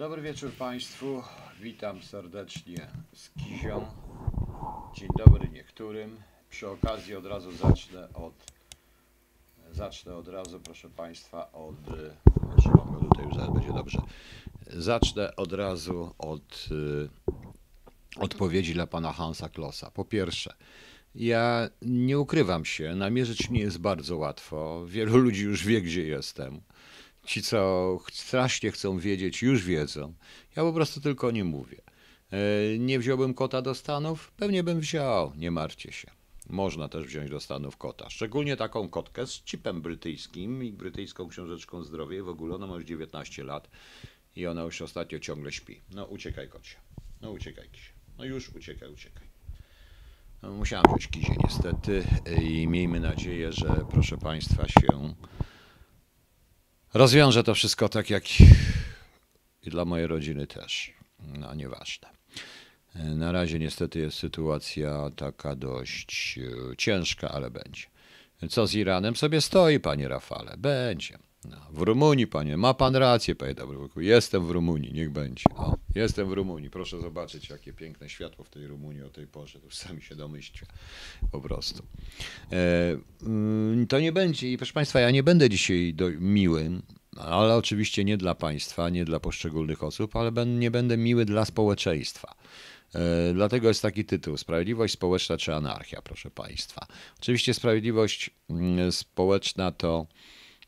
Dobry wieczór Państwu. Witam serdecznie z Kizią. Dzień dobry niektórym. Przy okazji od razu zacznę od zacznę od razu, proszę Państwa, od tutaj już zaraz będzie dobrze. Zacznę od razu od y, odpowiedzi dla pana Hansa Klossa. Po pierwsze, ja nie ukrywam się, namierzyć mnie jest bardzo łatwo. Wielu ludzi już wie, gdzie jestem. Ci, co strasznie chcą wiedzieć, już wiedzą. Ja po prostu tylko nie mówię. E, Nie wziąłbym kota do Stanów? Pewnie bym wziął, nie martwcie się. Można też wziąć do Stanów kota. Szczególnie taką kotkę z chipem brytyjskim i brytyjską książeczką zdrowia. W ogóle ona ma już 19 lat i ona już ostatnio ciągle śpi. No uciekaj kocie. No uciekaj kisie. No już uciekaj, uciekaj. No, musiałem wziąć kizie niestety i miejmy nadzieję, że proszę Państwa się rozwiąże to wszystko tak jak i dla mojej rodziny też. No nieważne. Na razie niestety jest sytuacja taka dość e, ciężka, ale będzie. Co z Iranem sobie stoi, panie Rafale? Będzie. No, w Rumunii, panie, ma pan rację, panie Dobrowyku. Jestem w Rumunii, niech będzie. O, jestem w Rumunii. Proszę zobaczyć, jakie piękne światło w tej Rumunii o tej porze. To sami się domyślcie. Po prostu. E, mm, to nie będzie, i proszę państwa, ja nie będę dzisiaj do, miłym, ale oczywiście nie dla państwa, nie dla poszczególnych osób, ale ben, nie będę miły dla społeczeństwa. E, Dlatego jest taki tytuł: Sprawiedliwość społeczna czy anarchia, proszę Państwa. Oczywiście sprawiedliwość mm, społeczna to.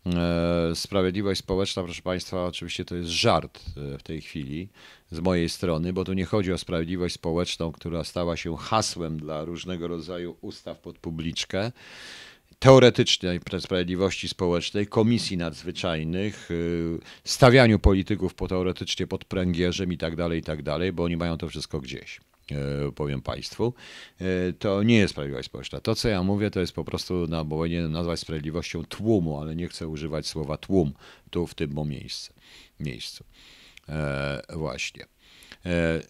E, Sprawiedliwość społeczna, proszę Państwa, oczywiście to jest żart e, w tej chwili z mojej strony, bo tu nie chodzi o sprawiedliwość społeczną, która stała się hasłem dla różnego rodzaju ustaw pod publiczkę teoretycznej sprawiedliwości społecznej, komisji nadzwyczajnych, y, stawianiu polityków po teoretycznie pod pręgierzem i tak dalej, i tak dalej, bo oni mają to wszystko gdzieś. Y, Powiem Państwu, Y, to nie jest sprawiedliwość społeczna. To, co ja mówię, to jest po prostu, no, bo powinienem nazwać sprawiedliwością tłumu, ale nie chcę używać słowa tłum tu, w tym miejscu. miejscu. E, właśnie. E,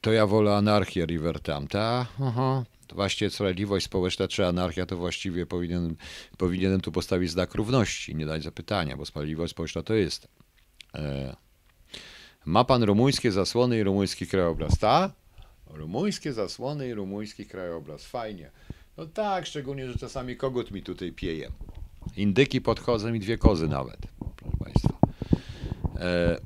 to ja wolę anarchię River Tamta. Aha. To właśnie sprawiedliwość społeczna czy anarchia, to właściwie powinien, powinienem tu postawić znak równości, nie dać zapytania, bo sprawiedliwość społeczna to jest. E, ma pan rumuńskie zasłony i rumuński krajobraz, tak? Rumuńskie zasłony i rumuński krajobraz, fajnie. No tak, szczególnie, że czasami kogut mi tutaj pieje. Indyki podchodzą i dwie kozy nawet, proszę państwa. E,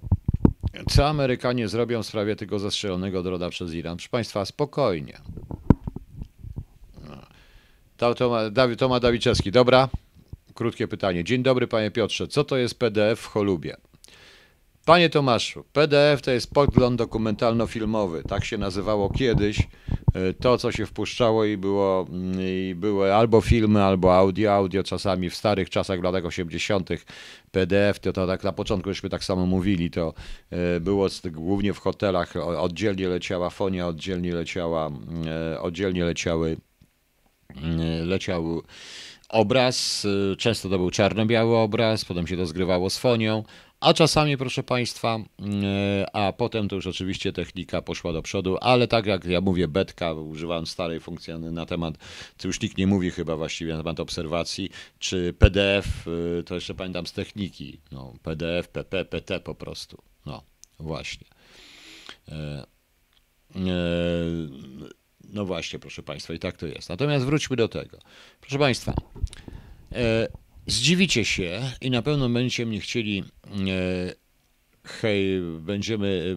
co Amerykanie zrobią w sprawie tego zastrzelonego drona przez Iran? Proszę Państwa, spokojnie. To, to, Dawiczewski, dobra? Krótkie pytanie. Dzień dobry, panie Piotrze. Co to jest PDF w Cholubie? Panie Tomaszu, PDF to jest podgląd dokumentalno-filmowy. Tak się nazywało kiedyś. E, To, co się wpuszczało i było, mm, i były albo filmy, albo audio. Audio czasami w starych czasach, w latach 80. PDF to, to tak na początku żeśmy tak samo mówili, to e, było głównie w hotelach. Oddzielnie leciała fonia, oddzielnie leciała, e, oddzielnie leciały leciał obraz. Często to był czarno-biały obraz, potem się to zgrywało z fonią, a czasami, proszę Państwa, y, a potem to już oczywiście technika poszła do przodu, ale tak jak ja mówię, betka, używałem starej funkcji na temat, co już nikt nie mówi chyba właściwie na temat obserwacji, czy PDF, y, to jeszcze pamiętam z techniki, no, PDF, PP, PT po prostu, no, właśnie. E, e, no właśnie, proszę Państwa, i tak to jest. Natomiast wróćmy do tego. Proszę Państwa, e, zdziwicie się i na pewno będziecie mnie chcieli. E, hej, będziemy.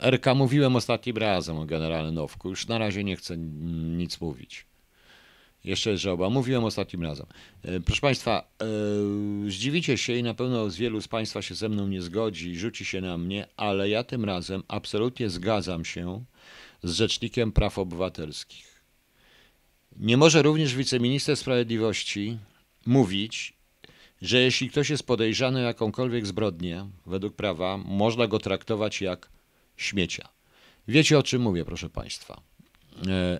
E, RK mówiłem ostatnim razem o generale Nowku. Już na razie nie chcę nic mówić. Jeszcze żoba. Mówiłem ostatnim razem. E, Proszę Państwa, e, zdziwicie się i na pewno z wielu z Państwa się ze mną nie zgodzi i rzuci się na mnie, ale ja tym razem absolutnie zgadzam się z Rzecznikiem Praw Obywatelskich. Nie może również wiceminister sprawiedliwości mówić, że jeśli ktoś jest podejrzany o jakąkolwiek zbrodnię według prawa, można go traktować jak śmiecia. Wiecie o czym mówię, proszę Państwa. E,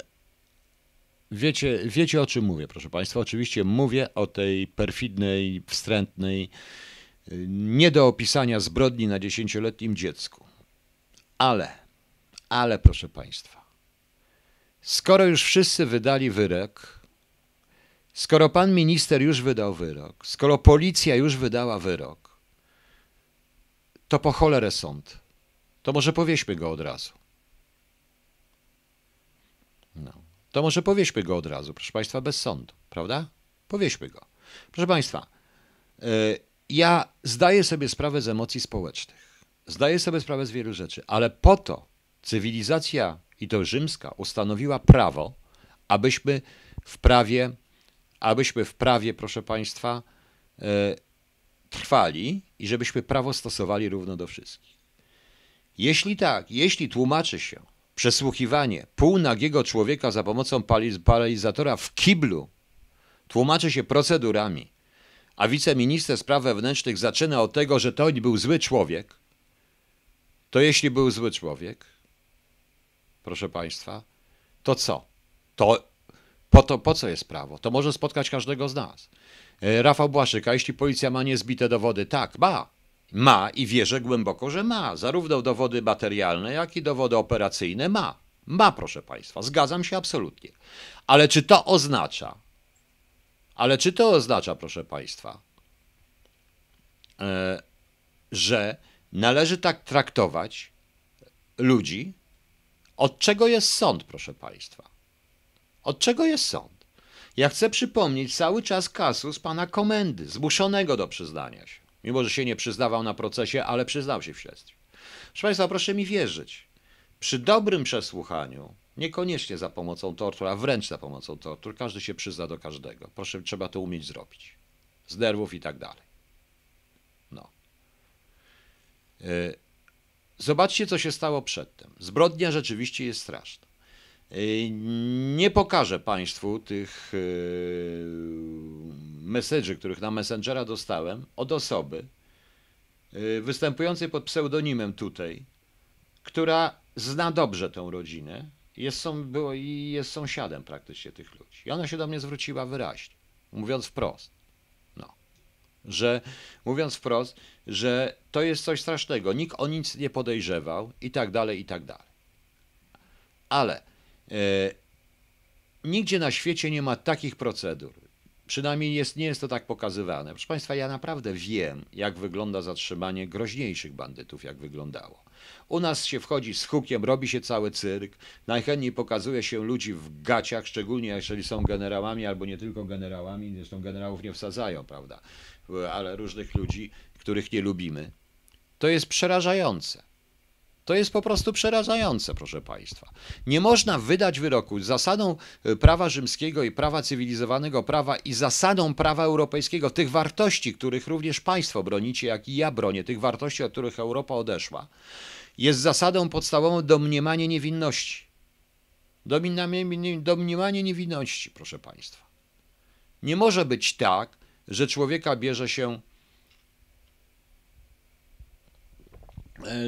Wiecie, wiecie o czym mówię, proszę Państwa. Oczywiście mówię o tej perfidnej, wstrętnej, y, nie do opisania zbrodni na dziesięcioletnim dziecku. Ale, ale proszę Państwa, skoro już wszyscy wydali wyrok, skoro pan minister już wydał wyrok, skoro policja już wydała wyrok, to po cholerę sąd. To może powieśmy go od razu. No. To może powieśmy go od razu, proszę Państwa, bez sądu, prawda? Powieśmy go. Proszę Państwa, y, ja zdaję sobie sprawę z emocji społecznych. Zdaję sobie sprawę z wielu rzeczy, ale po to cywilizacja i to rzymska ustanowiła prawo, abyśmy w prawie, abyśmy w prawie, proszę Państwa, y, trwali i żebyśmy prawo stosowali równo do wszystkich. Jeśli tak, jeśli tłumaczy się przesłuchiwanie półnagiego człowieka za pomocą paralizatora w kiblu, tłumaczy się procedurami, a wiceminister spraw wewnętrznych zaczyna od tego, że to był zły człowiek, to jeśli był zły człowiek, proszę Państwa, to co? To po, to, po co jest prawo? To może spotkać każdego z nas. E, Rafał Błaszczyk, a jeśli policja ma niezbite dowody? Tak, ma. Ma i wierzę głęboko, że ma. Zarówno dowody materialne, jak i dowody operacyjne ma. Ma, proszę Państwa, zgadzam się absolutnie. Ale czy to oznacza, ale czy to oznacza, proszę Państwa, e, że należy tak traktować ludzi? Od czego jest sąd, proszę Państwa? Od czego jest sąd? Ja chcę przypomnieć cały czas kasus pana komendy, zmuszonego do przyznania się. Mimo, że się nie przyznawał na procesie, ale przyznał się w śledztwie. Proszę Państwa, proszę mi wierzyć. Przy dobrym przesłuchaniu, niekoniecznie za pomocą tortur, a wręcz za pomocą tortur, każdy się przyzna do każdego. Proszę, trzeba to umieć zrobić. Z nerwów i tak dalej. No. E, zobaczcie, co się stało przedtem. Zbrodnia rzeczywiście jest straszna. E, nie pokażę Państwu tych e, message'y, których na Messengera dostałem od osoby występującej pod pseudonimem tutaj, która zna dobrze tę rodzinę jest, są, było, i jest sąsiadem praktycznie tych ludzi. I ona się do mnie zwróciła wyraźnie, mówiąc wprost, no, że mówiąc wprost, że to jest coś strasznego, nikt o nic nie podejrzewał i tak dalej, i tak dalej. Ale nigdzie na świecie nie ma takich procedur. Przynajmniej jest, nie jest to tak pokazywane. Proszę Państwa, ja naprawdę wiem, jak wygląda zatrzymanie groźniejszych bandytów, jak wyglądało. U nas się wchodzi z hukiem, robi się cały cyrk. Najchętniej pokazuje się ludzi w gaciach, szczególnie jeżeli są generałami albo nie tylko generałami, zresztą generałów nie wsadzają, prawda? Ale różnych ludzi, których nie lubimy. To jest przerażające. To jest po prostu przerażające, proszę Państwa. Nie można wydać wyroku. Zasadą e, prawa rzymskiego i prawa cywilizowanego prawa i zasadą prawa europejskiego, tych wartości, których również Państwo bronicie, jak i ja bronię, tych wartości, od których Europa odeszła, jest zasadą podstawową domniemanie niewinności. Domniemanie niewinności, proszę Państwa. Nie może być tak, że człowieka bierze się e,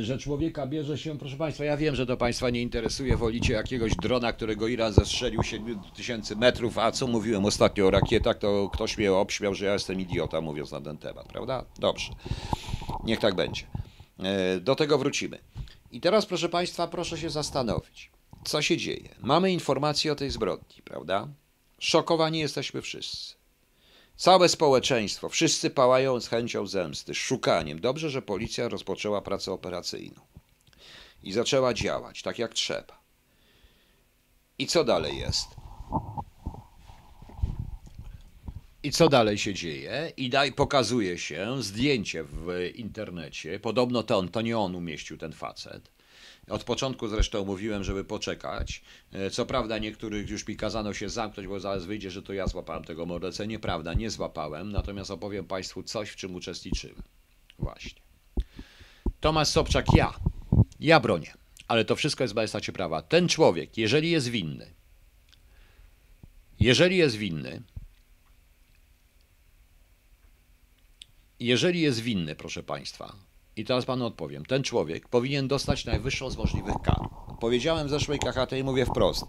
że człowieka bierze się, proszę Państwa, ja wiem, że to Państwa nie interesuje, wolicie jakiegoś drona, którego Iran zestrzelił 7 tysięcy metrów, a co mówiłem ostatnio o rakietach, to ktoś mnie obśmiał, że ja jestem idiota, mówiąc na ten temat, prawda? Dobrze, niech tak będzie. E, do tego wrócimy. I teraz, proszę Państwa, proszę się zastanowić, co się dzieje. Mamy informacje o tej zbrodni, prawda? Szokowani jesteśmy wszyscy. Całe społeczeństwo, wszyscy pałają z chęcią zemsty, szukaniem. Dobrze, że policja rozpoczęła pracę operacyjną i zaczęła działać tak jak trzeba. I co dalej jest? I co dalej się dzieje? I daj, pokazuje się zdjęcie w internecie. Podobno to, on, to nie on umieścił ten facet. Od początku zresztą mówiłem, żeby poczekać. E, co prawda niektórych już mi kazano się zamknąć, bo zaraz wyjdzie, że to ja złapałem tego mordercę. Nieprawda, nie złapałem, natomiast opowiem Państwu coś, w czym uczestniczyłem. Właśnie. Tomasz Sobczak, ja. Ja bronię. Ale to wszystko jest w majestacie prawa. Ten człowiek, jeżeli jest winny, jeżeli jest winny, jeżeli jest winny, proszę Państwa, i teraz Panu odpowiem, ten człowiek powinien dostać najwyższą z możliwych kar. Powiedziałem w zeszłej KHT i mówię wprost.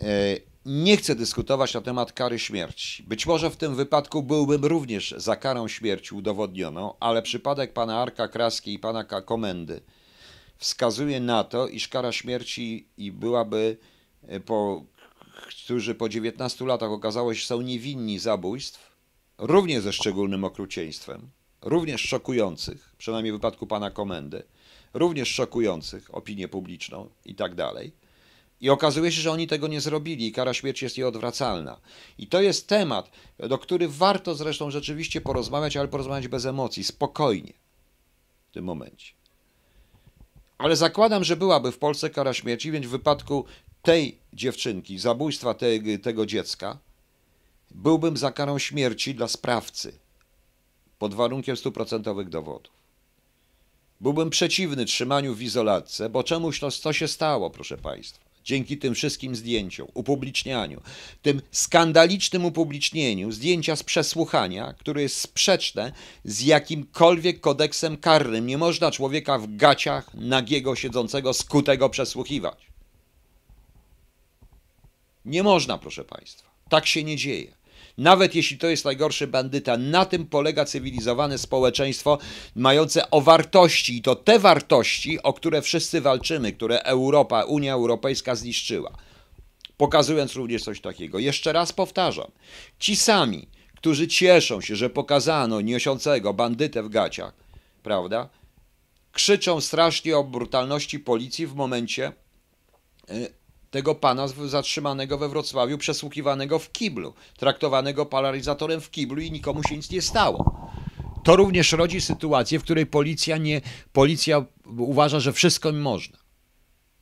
E, nie chcę dyskutować na temat kary śmierci. Być może w tym wypadku byłbym również za karą śmierci udowodnioną, ale przypadek pana Arka Kraski i pana Komendy wskazuje na to, iż kara śmierci i byłaby e, po, którzy po 19 latach okazało się, są niewinni zabójstw, również ze szczególnym okrucieństwem, również szokujących, przynajmniej w wypadku pana komendy, również szokujących opinię publiczną i tak dalej. I okazuje się, że oni tego nie zrobili i kara śmierci jest nieodwracalna. I to jest temat, do który warto zresztą rzeczywiście porozmawiać, ale porozmawiać bez emocji, spokojnie w tym momencie. Ale zakładam, że byłaby w Polsce kara śmierci, więc w wypadku tej dziewczynki, zabójstwa te, tego dziecka, byłbym za karą śmierci dla sprawcy pod warunkiem stuprocentowych dowodów. Byłbym przeciwny trzymaniu w izolatce, bo czemuś to, to się stało, proszę Państwa. Dzięki tym wszystkim zdjęciom, upublicznianiu, tym skandalicznym upublicznieniu zdjęcia z przesłuchania, które jest sprzeczne z jakimkolwiek kodeksem karnym. Nie można człowieka w gaciach nagiego, siedzącego, skutego przesłuchiwać. Nie można, proszę Państwa. Tak się nie dzieje. Nawet jeśli to jest najgorszy bandyta, na tym polega cywilizowane społeczeństwo mające o wartości i to te wartości, o które wszyscy walczymy, które Europa, Unia Europejska zniszczyła. Pokazując również coś takiego. Jeszcze raz powtarzam. Ci sami, którzy cieszą się, że pokazano niosącego bandytę w gaciach, prawda? Krzyczą strasznie o brutalności policji w momencie y, tego pana zatrzymanego we Wrocławiu, przesłuchiwanego w kiblu, traktowanego paralizatorem w kiblu i nikomu się nic nie stało. To również rodzi sytuację, w której policja nie, policja uważa, że wszystko można.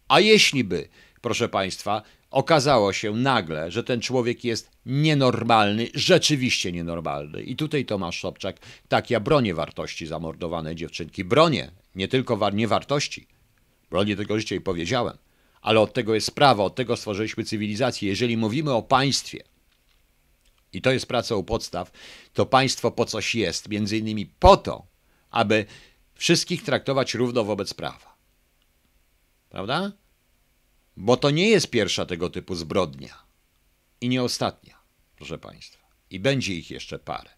A jeśli by, proszę państwa, okazało się nagle, że ten człowiek jest nienormalny, rzeczywiście nienormalny. I tutaj Tomasz Sobczak, tak ja bronię wartości zamordowanej dziewczynki. Bronię, nie tylko nie wartości. Bronię tego życia i powiedziałem ale od tego jest sprawa, od tego stworzyliśmy cywilizację. Jeżeli mówimy o państwie, i to jest praca u podstaw, to państwo po coś jest, między innymi po to, aby wszystkich traktować równo wobec prawa. Prawda? Bo to nie jest pierwsza tego typu zbrodnia i nie ostatnia, proszę Państwa. I będzie ich jeszcze parę.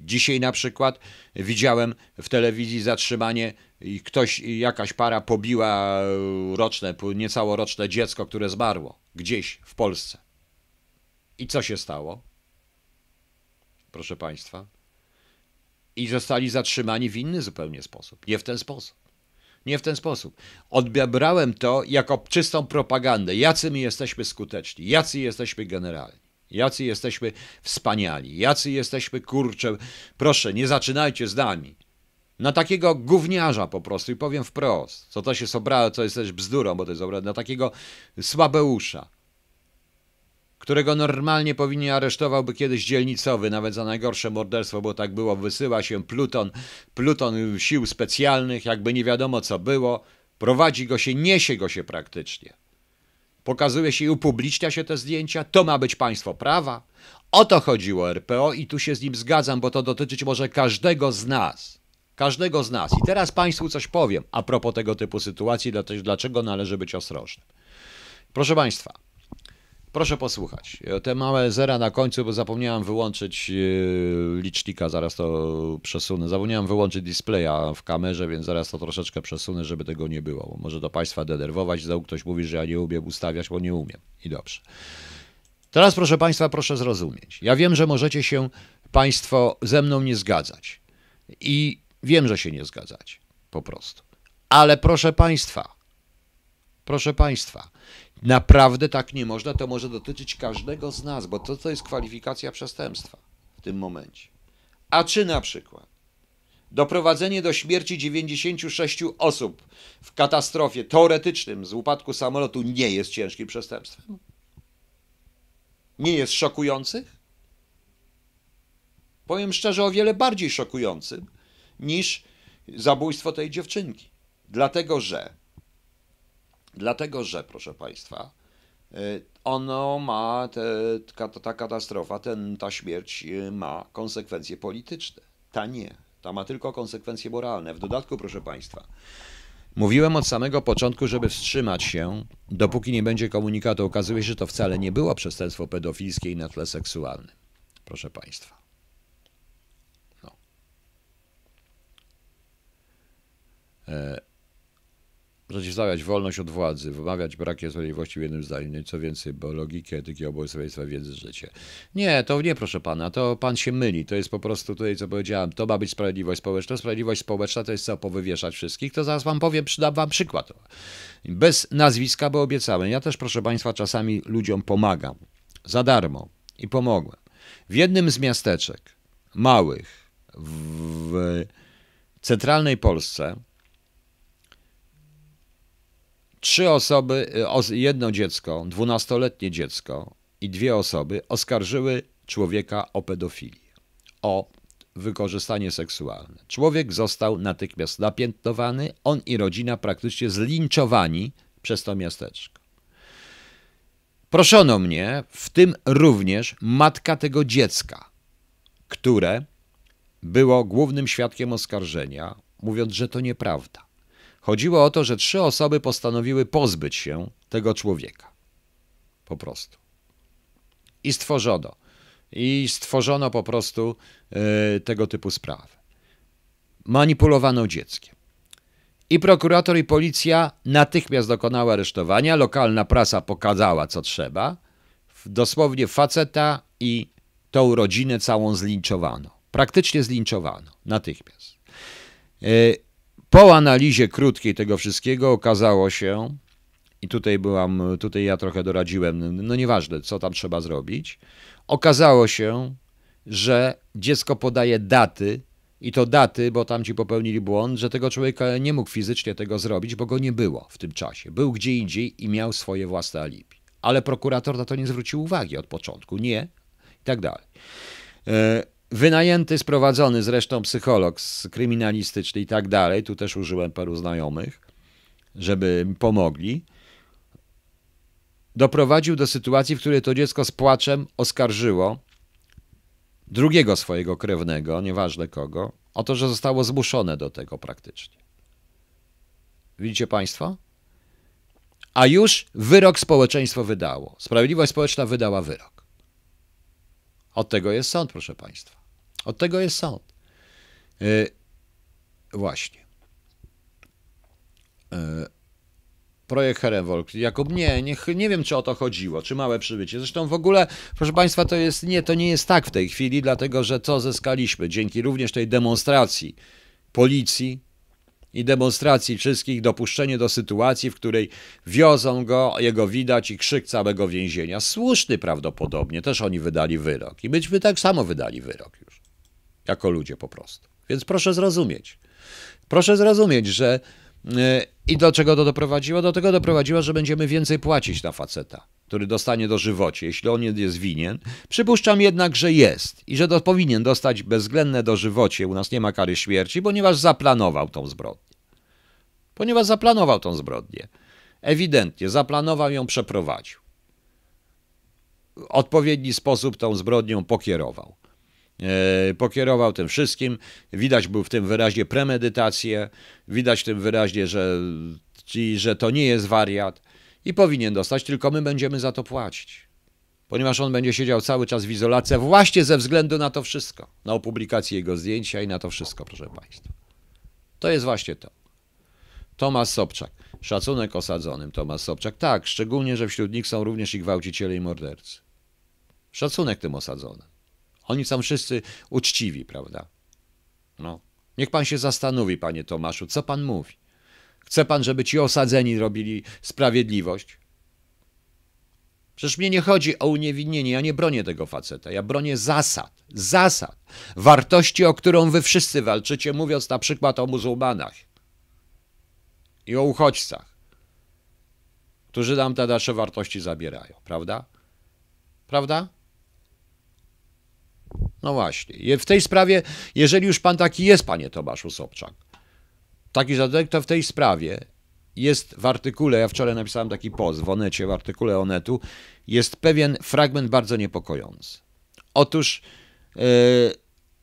Dzisiaj na przykład widziałem w telewizji zatrzymanie i ktoś, jakaś para pobiła roczne, niecałoroczne dziecko, które zmarło gdzieś w Polsce. I co się stało? Proszę Państwa. I zostali zatrzymani w inny zupełnie sposób. Nie w ten sposób. Nie w ten sposób. Odbrałem to jako czystą propagandę. Jacy my jesteśmy skuteczni, jacy jesteśmy generalni. Jacy jesteśmy wspaniali, jacy jesteśmy kurcze. Proszę, nie zaczynajcie z nami. Na takiego gówniarza po prostu, i powiem wprost, co to się sobrało, co jest też bzdurą, bo to jest obrad, na takiego słabeusza, którego normalnie powinien aresztowałby kiedyś dzielnicowy, nawet za najgorsze morderstwo, bo tak było, wysyła się pluton, pluton sił specjalnych, jakby nie wiadomo co było, prowadzi go się, niesie go się praktycznie pokazuje się i upublicznia się te zdjęcia, to ma być państwo prawa. O to chodziło RPO i tu się z nim zgadzam, bo to dotyczyć może każdego z nas. Każdego z nas. I teraz Państwu coś powiem a propos tego typu sytuacji, dlaczego należy być ostrożnym. Proszę Państwa, Proszę posłuchać. Te małe zera na końcu, bo zapomniałem wyłączyć e, licznika, zaraz to przesunę. Zapomniałem wyłączyć displaya w kamerze, więc zaraz to troszeczkę przesunę, żeby tego nie było. Może do Państwa denerwować, znowu ktoś mówi, że ja nie umiem ustawiać, bo nie umiem. I dobrze. Teraz, proszę Państwa, proszę zrozumieć. Ja wiem, że możecie się Państwo ze mną nie zgadzać. I wiem, że się nie zgadzać. Po prostu. Ale proszę Państwa, proszę Państwa, Naprawdę tak nie można, to może dotyczyć każdego z nas, bo to, to jest kwalifikacja przestępstwa w tym momencie. A czy na przykład doprowadzenie do śmierci 96 osób w katastrofie teoretycznym z upadku samolotu nie jest ciężkim przestępstwem? Nie jest szokujących? Powiem szczerze, o wiele bardziej szokującym niż zabójstwo tej dziewczynki. Dlatego, że Dlatego, że, proszę Państwa, y, ono ma, te, ta katastrofa, ten, ta śmierć y, ma konsekwencje polityczne. Ta nie. Ta ma tylko konsekwencje moralne. W dodatku, proszę Państwa, mówiłem od samego początku, żeby wstrzymać się, dopóki nie będzie komunikatu. Okazuje się, że to wcale nie było przestępstwo pedofilskie i na tle seksualnym. Proszę Państwa. No. E przeciwstawiać wolność od władzy, wymawiać brakiem sprawiedliwości w jednym zdaniu, no i co więcej, bo logiki, etyki, obywatelstwa, wiedzy, życie. Nie, to nie, proszę pana, to pan się myli, to jest po prostu tutaj, co powiedziałem, to ma być sprawiedliwość społeczna, sprawiedliwość społeczna to jest co, powywieszać wszystkich, to zaraz wam powiem, przydam wam przykład. Bez nazwiska, bo obiecałem. Ja też, proszę państwa, czasami ludziom pomagam, za darmo i pomogłem. W jednym z miasteczek, małych, w centralnej Polsce, trzy osoby, y, jedno dziecko, dwunastoletnie dziecko i dwie osoby oskarżyły człowieka o pedofilię, o wykorzystanie seksualne. Człowiek został natychmiast napiętnowany, on i rodzina praktycznie zlinczowani przez to miasteczko. Proszono mnie, w tym również matka tego dziecka, które było głównym świadkiem oskarżenia, mówiąc, że to nieprawda. Chodziło o to, że trzy osoby postanowiły pozbyć się tego człowieka. Po prostu. I stworzono. I stworzono po prostu y, tego typu sprawy. Manipulowano dzieckiem. I prokurator i policja natychmiast dokonały aresztowania. Lokalna prasa pokazała, co trzeba. Dosłownie faceta i tą rodzinę całą zlinczowano. Praktycznie zlinczowano. Natychmiast. Y, po analizie krótkiej tego wszystkiego okazało się, i tutaj byłam, tutaj ja trochę doradziłem, no nieważne, co tam trzeba zrobić, okazało się, że dziecko podaje daty, i to daty, bo tam ci popełnili błąd, że tego człowieka nie mógł fizycznie tego zrobić, bo go nie było w tym czasie. Był gdzie indziej i miał swoje własne alibi. Ale prokurator na to nie zwrócił uwagi od początku. Nie, i tak dalej. Wynajęty, sprowadzony zresztą psycholog kryminalistyczny i tak dalej, tu też użyłem paru znajomych, żeby pomogli, doprowadził do sytuacji, w której to dziecko z płaczem oskarżyło drugiego swojego krewnego, nieważne kogo, o to, że zostało zmuszone do tego praktycznie. Widzicie Państwo? A już wyrok społeczeństwo wydało. Sprawiedliwość społeczna wydała wyrok. Od tego jest sąd, proszę Państwa. Od tego jest sąd. Yy, właśnie. Yy, projekt Herewolk. Jakub, nie, nie, nie wiem, czy o to chodziło, czy małe przybycie. Zresztą w ogóle, proszę Państwa, to jest, nie, to nie jest tak w tej chwili, dlatego że co zyskaliśmy dzięki również tej demonstracji policji, i demonstracji wszystkich dopuszczenie do sytuacji, w której wiozą go, jego widać i krzyk całego więzienia. Słuszny prawdopodobnie, też oni wydali wyrok. I myśmy tak samo wydali wyrok jako ludzie po prostu. Więc proszę zrozumieć. Proszę zrozumieć, że e, i do czego to doprowadziło? Do tego doprowadziło, że będziemy więcej płacić na faceta, który dostanie dożywocie, jeśli on jest winien. Przypuszczam jednak, że jest i że do, powinien dostać bezwzględne dożywocie. U nas nie ma kary śmierci, ponieważ zaplanował tą zbrodnię. Ponieważ zaplanował tą zbrodnię. Ewidentnie zaplanował ją, przeprowadził. W odpowiedni sposób tą zbrodnią pokierował. E, pokierował tym wszystkim. Widać był w tym wyraźnie premedytację, widać w tym wyraźnie, że, że to nie jest wariat i powinien dostać, tylko my będziemy za to płacić. Ponieważ on będzie siedział cały czas w izolacji, właśnie ze względu na to wszystko, na opublikację jego zdjęcia i na to wszystko, proszę Państwa. To jest właśnie to. Tomasz Sobczak. Szacunek osadzonym, Tomasz Sobczak. Tak, szczególnie, że wśród nich są również i gwałciciele i mordercy. Szacunek tym osadzonym. Oni są wszyscy uczciwi, prawda? No. Niech pan się zastanowi, panie Tomaszu, co pan mówi. Chce pan, żeby ci osadzeni robili sprawiedliwość? Przecież mnie nie chodzi o uniewinnienie, ja nie bronię tego faceta, ja bronię zasad, zasad, wartości, o którą wy wszyscy walczycie, mówiąc na przykład o muzułmanach i o uchodźcach, którzy nam te nasze wartości zabierają, prawda? Prawda? No właśnie. W tej sprawie, jeżeli już pan taki jest, panie Tomaszu Sobczak, taki zadek, to w tej sprawie jest w artykule, ja wczoraj napisałem taki post w Onecie, w artykule Onetu, jest pewien fragment bardzo niepokojący. Otóż, yy,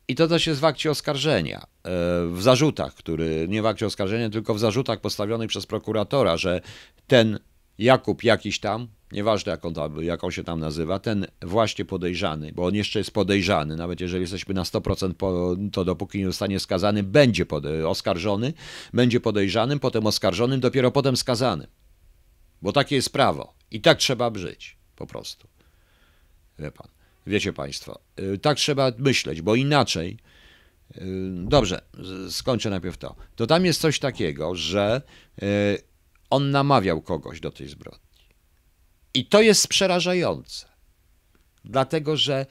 i to też jest w akcie oskarżenia, yy, w zarzutach, który, nie w akcie oskarżenia, tylko w zarzutach postawionych przez prokuratora, że ten Jakub jakiś tam, nieważne jak on, tam, jak on się tam nazywa, ten właśnie podejrzany, bo on jeszcze jest podejrzany, nawet jeżeli jesteśmy na 100%, po, to dopóki nie zostanie skazany, będzie pode, oskarżony, będzie podejrzanym, potem oskarżonym, dopiero potem skazanym. Bo takie jest prawo i tak trzeba żyć, po prostu. Wie pan, wiecie państwo, y, tak trzeba myśleć, bo inaczej, y, dobrze, skończę najpierw to, to tam jest coś takiego, że y, on namawiał kogoś do tej zbrodni. I to jest przerażające, dlatego że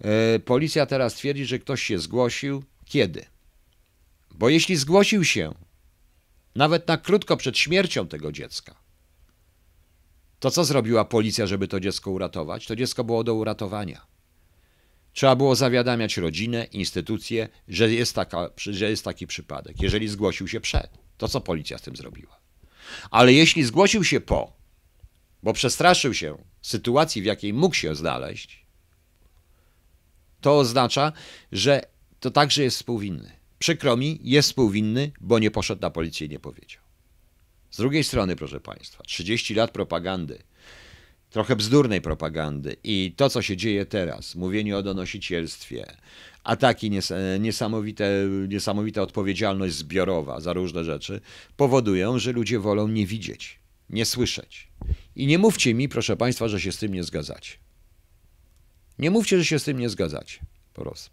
e, policja teraz twierdzi, że ktoś się zgłosił. Kiedy? Bo jeśli zgłosił się nawet na krótko przed śmiercią tego dziecka, to co zrobiła policja, żeby to dziecko uratować? To dziecko było do uratowania. Trzeba było zawiadamiać rodzinę, instytucje, że jest, taka, że jest taki przypadek. Jeżeli zgłosił się przed, to co policja z tym zrobiła? Ale jeśli zgłosił się po, bo przestraszył się sytuacji, w jakiej mógł się znaleźć, to oznacza, że to także jest współwinny. Przykro mi, jest współwinny, bo nie poszedł na policję i nie powiedział. Z drugiej strony, proszę Państwa, 30 lat propagandy, trochę bzdurnej propagandy i to, co się dzieje teraz, mówienie o donosicielstwie, ataki, niesamowite, niesamowita odpowiedzialność zbiorowa za różne rzeczy, powodują, że ludzie wolą nie widzieć, nie słyszeć. I nie mówcie mi, proszę Państwa, że się z tym nie zgadzacie. Nie mówcie, że się z tym nie zgadzacie. Po prostu.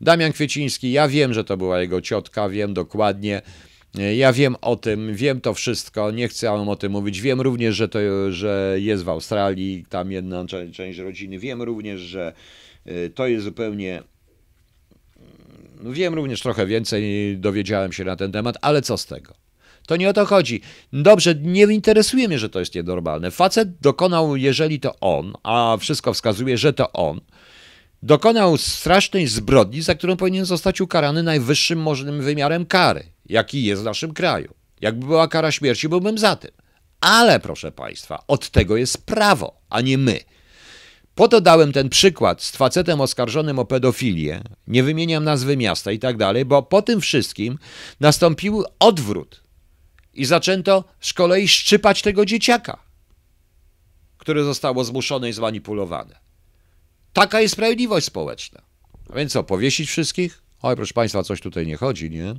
Damian Kwieciński, ja wiem, że to była jego ciotka, wiem dokładnie. Ja wiem o tym, wiem to wszystko, nie chcę o tym mówić. Wiem również, że, to, że jest w Australii, tam jedna część rodziny. Wiem również, że y, to jest zupełnie. Mm, wiem również trochę więcej, dowiedziałem się na ten temat, ale co z tego? To nie o to chodzi. Dobrze, nie interesuje mnie, że to jest nienormalne. Facet dokonał, jeżeli to on, a wszystko wskazuje, że to on, dokonał strasznej zbrodni, za którą powinien zostać ukarany najwyższym możliwym wymiarem kary, jaki jest w naszym kraju. Jakby była kara śmierci, byłbym za tym. Ale, proszę Państwa, od tego jest prawo, a nie my. Po to dałem ten przykład z facetem oskarżonym o pedofilię, nie wymieniam nazwy miasta i tak dalej, bo po tym wszystkim nastąpił odwrót i zaczęto z kolei szczypać tego dzieciaka, które zostało zmuszone i zmanipulowane. Taka jest sprawiedliwość społeczna. A więc co, powiesić wszystkich? Oj, proszę Państwa, coś tutaj nie chodzi, nie?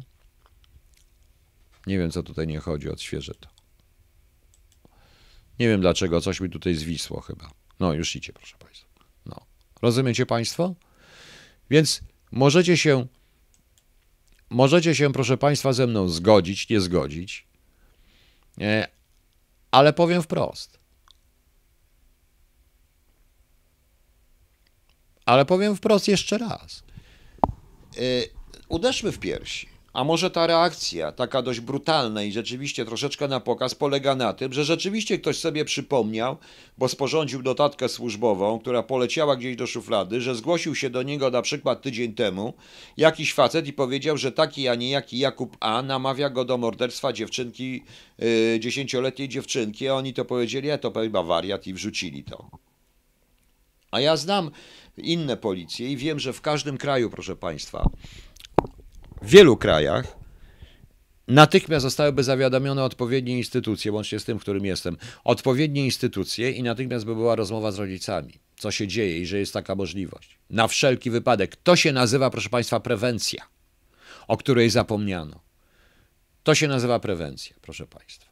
Nie wiem, co tutaj nie chodzi, odświeżę to. Nie wiem dlaczego, coś mi tutaj zwisło chyba. No, już idzie, proszę Państwa. No. Rozumiecie Państwo? Więc możecie się, możecie się, proszę Państwa, ze mną zgodzić, nie zgodzić, E, ale powiem wprost. Ale powiem wprost jeszcze raz. E, uderzmy w piersi. A może ta reakcja, taka dość brutalna i rzeczywiście troszeczkę na pokaz, polega na tym, że rzeczywiście ktoś sobie przypomniał, bo sporządził notatkę służbową, która poleciała gdzieś do szuflady, że zgłosił się do niego na przykład tydzień temu jakiś facet i powiedział, że taki, a nie jaki Jakub A namawia go do morderstwa dziewczynki, yy, dziesięcioletniej dziewczynki, a oni to powiedzieli, a to chyba wariat i wrzucili to. A ja znam inne policje i wiem, że w każdym kraju, proszę Państwa, w wielu krajach natychmiast zostałyby zawiadomione odpowiednie instytucje, łącznie z tym, w którym jestem, odpowiednie instytucje i natychmiast by była rozmowa z rodzicami, co się dzieje i że jest taka możliwość. Na wszelki wypadek. To się nazywa, proszę Państwa, prewencja, o której zapomniano. To się nazywa prewencja, proszę Państwa.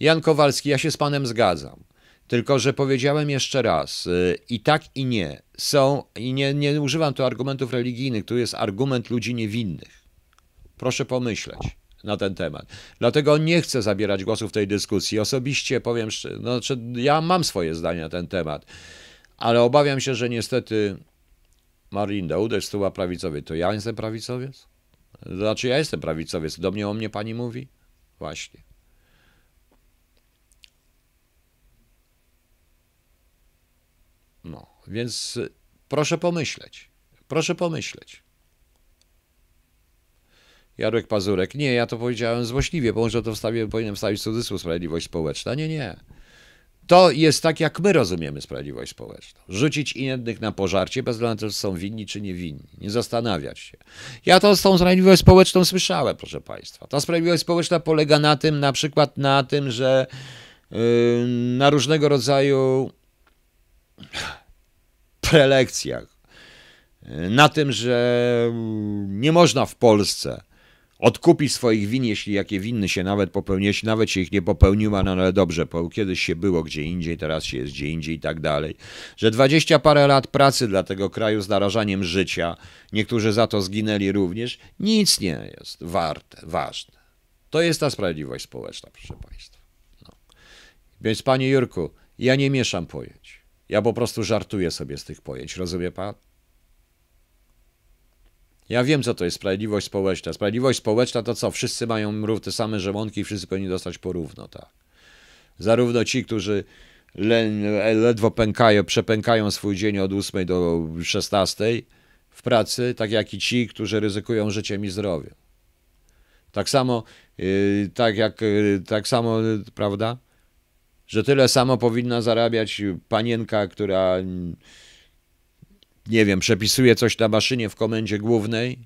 Jan Kowalski, ja się z Panem zgadzam. Tylko, że powiedziałem jeszcze raz, y, i tak, i nie. Są, i nie, nie używam tu argumentów religijnych, tu jest argument ludzi niewinnych. Proszę pomyśleć na ten temat. Dlatego nie chcę zabierać głosu w tej dyskusji. Osobiście powiem, no, ja mam swoje zdanie na ten temat, ale obawiam się, że niestety Marlinda uderz stuła prawicowie. To ja jestem prawicowiec? Znaczy ja jestem prawicowiec. Do mnie o mnie pani mówi? Właśnie. No, więc y, proszę pomyśleć. Proszę pomyśleć. Jarek Pazurek. Nie, ja to powiedziałem złośliwie, bo może to wstawię, powinienem wstawić cudzysłów sprawiedliwość społeczna. Nie, nie. To jest tak, jak my rozumiemy sprawiedliwość społeczną. Rzucić innych na pożarcie, bez względu na to, czy są winni, czy nie winni. Nie zastanawiać się. Ja to z tą sprawiedliwość społeczną słyszałem, proszę Państwa. Ta sprawiedliwość społeczna polega na tym, na przykład na tym, że na różnego rodzaju prelekcjach, na tym, że nie można w Polsce odkupić swoich win, jeśli jakie winny się nawet popełni, jeśli nawet się ich nie popełniła, no ale dobrze, bo kiedyś się było gdzie indziej, teraz się jest gdzie indziej i tak dalej. Że dwadzieścia parę lat pracy dla tego kraju z narażaniem życia, niektórzy za to zginęli również, nic nie jest warte, ważne. To jest ta sprawiedliwość społeczna, proszę Państwa. No. Więc Panie Jurku, ja nie mieszam pojęć. Ja po prostu żartuję sobie z tych pojęć, rozumie Pan? Ja wiem, co to jest sprawiedliwość społeczna. Sprawiedliwość społeczna to co? Wszyscy mają te same żołądki i wszyscy powinni dostać porówno, tak. Zarówno ci, którzy ledwo pękają, przepękają swój dzień od 8 do 16 w pracy, tak jak i ci, którzy ryzykują życiem i zdrowiem. Tak samo, yy, tak jak, yy, tak samo, prawda? Że tyle samo powinna zarabiać panienka, która nie wiem, przepisuje coś na maszynie w komendzie głównej,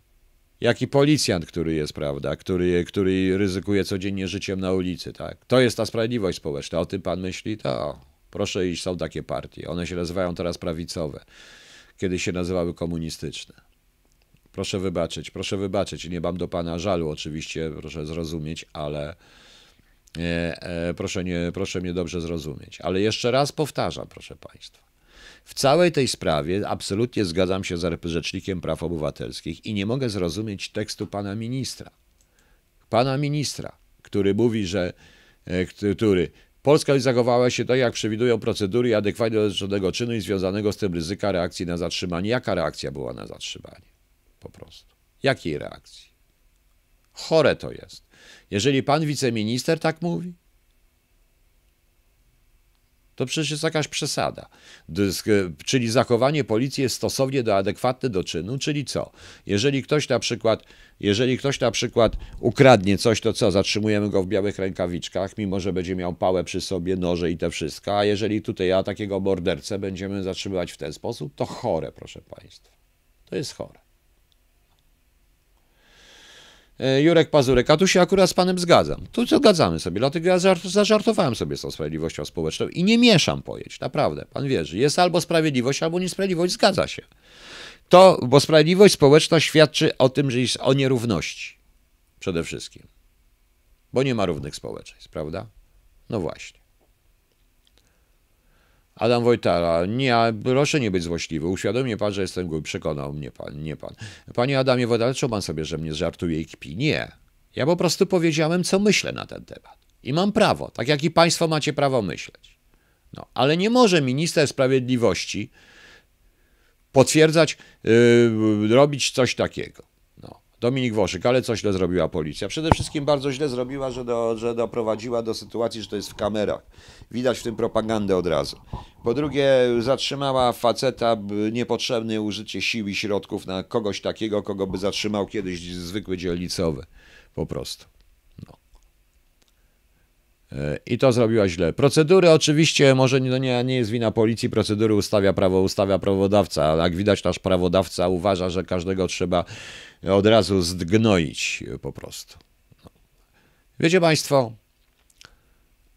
jak i policjant, który jest, prawda, który, który ryzykuje codziennie życiem na ulicy, tak. To jest ta sprawiedliwość społeczna. O tym pan myśli? To proszę iść, są takie partie. One się nazywają teraz prawicowe. Kiedyś się nazywały komunistyczne. Proszę wybaczyć, proszę wybaczyć. Nie mam do pana żalu, oczywiście, proszę zrozumieć, ale proszę, nie, proszę mnie dobrze zrozumieć. Ale jeszcze raz powtarzam, proszę państwa. W całej tej sprawie absolutnie zgadzam się z Rzecznikiem Praw Obywatelskich i nie mogę zrozumieć tekstu pana ministra. Pana ministra, który mówi, że e, który Polska zachowała się tak, jak przewidują procedury i adekwatnie do żadnego czynu i związanego z tym ryzyka reakcji na zatrzymanie. Jaka reakcja była na zatrzymanie? Po prostu. Jakiej reakcji? Chore to jest. Jeżeli pan wiceminister tak mówi, to przecież jest jakaś przesada. Czyli zachowanie policji jest stosownie do adekwatne do czynu, czyli co? Jeżeli ktoś na przykład, jeżeli ktoś na przykład ukradnie coś, to co? Zatrzymujemy go w białych rękawiczkach, mimo że będzie miał pałę przy sobie, noże i te wszystko. A jeżeli tutaj ja takiego mordercę będziemy zatrzymywać w ten sposób, to chore, proszę Państwa. To jest chore. E, Jurek Pazurek, a tu się akurat z panem zgadzam. Tu zgadzamy sobie, dlatego ja zażartowałem sobie z tą sprawiedliwością społeczną i nie mieszam pojęć, naprawdę, pan wierzy. Jest albo sprawiedliwość, albo niesprawiedliwość, zgadza się. To, bo sprawiedliwość społeczna świadczy o tym, że jest o nierówności. Przede wszystkim. Bo nie ma równych społeczeństw, prawda? No właśnie. Adam Wojtara, nie, proszę nie być złośliwy. Uświadomię pan, że jestem głupi. Przekonał mnie pan, nie pan. Panie Adamie Wojtara, czy pan sobie, że mnie żartuje i kpi? Nie. Ja po prostu powiedziałem, co myślę na ten temat. I mam prawo, tak jak i państwo macie prawo myśleć. No, ale nie może minister sprawiedliwości potwierdzać, yy, robić coś takiego. Dominik Woszyk, ale co źle zrobiła policja? Przede wszystkim bardzo źle zrobiła, że, do, że doprowadziła do sytuacji, że to jest w kamerach. Widać w tym propagandę od razu. Po drugie, zatrzymała faceta niepotrzebne użycie sił i środków na kogoś takiego, kogo by zatrzymał kiedyś zwykły dzielnicowy. Po prostu. I to zrobiła źle. Procedury oczywiście, może nie, nie, nie jest wina policji, procedury ustawia prawo, ustawia prawodawca, jak widać nasz prawodawca uważa, że każdego trzeba od razu zdgnoić po prostu. Wiecie Państwo,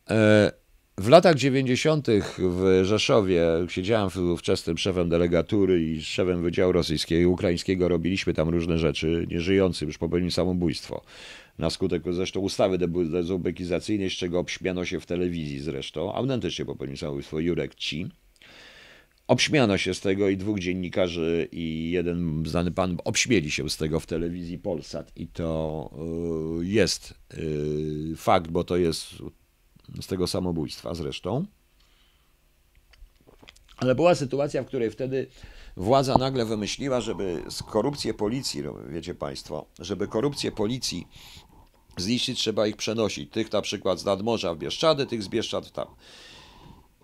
e, w latach 90. w Rzeszowie siedziałem wczesnym szefem delegatury i szefem Wydziału Rosyjskiego i Ukraińskiego. Robiliśmy tam różne rzeczy. Nieżyjący już popełnił samobójstwo na skutek zresztą ustawy dezubekizacyjnej, z czego obśmiano się w telewizji zresztą, autentycznie popełnił samobójstwo Jurek Ci. Obśmiano się z tego i dwóch dziennikarzy i jeden znany pan obśmieli się z tego w telewizji Polsat i to y, jest y, fakt, bo to jest z tego samobójstwa zresztą. Ale była sytuacja, w której wtedy władza nagle wymyśliła, żeby z korupcję policji, no, wiecie Państwo, żeby korupcję policji zniszczyć, trzeba ich przenosić. Tych na przykład z nadmorza w Bieszczady, tych z Bieszczad tam.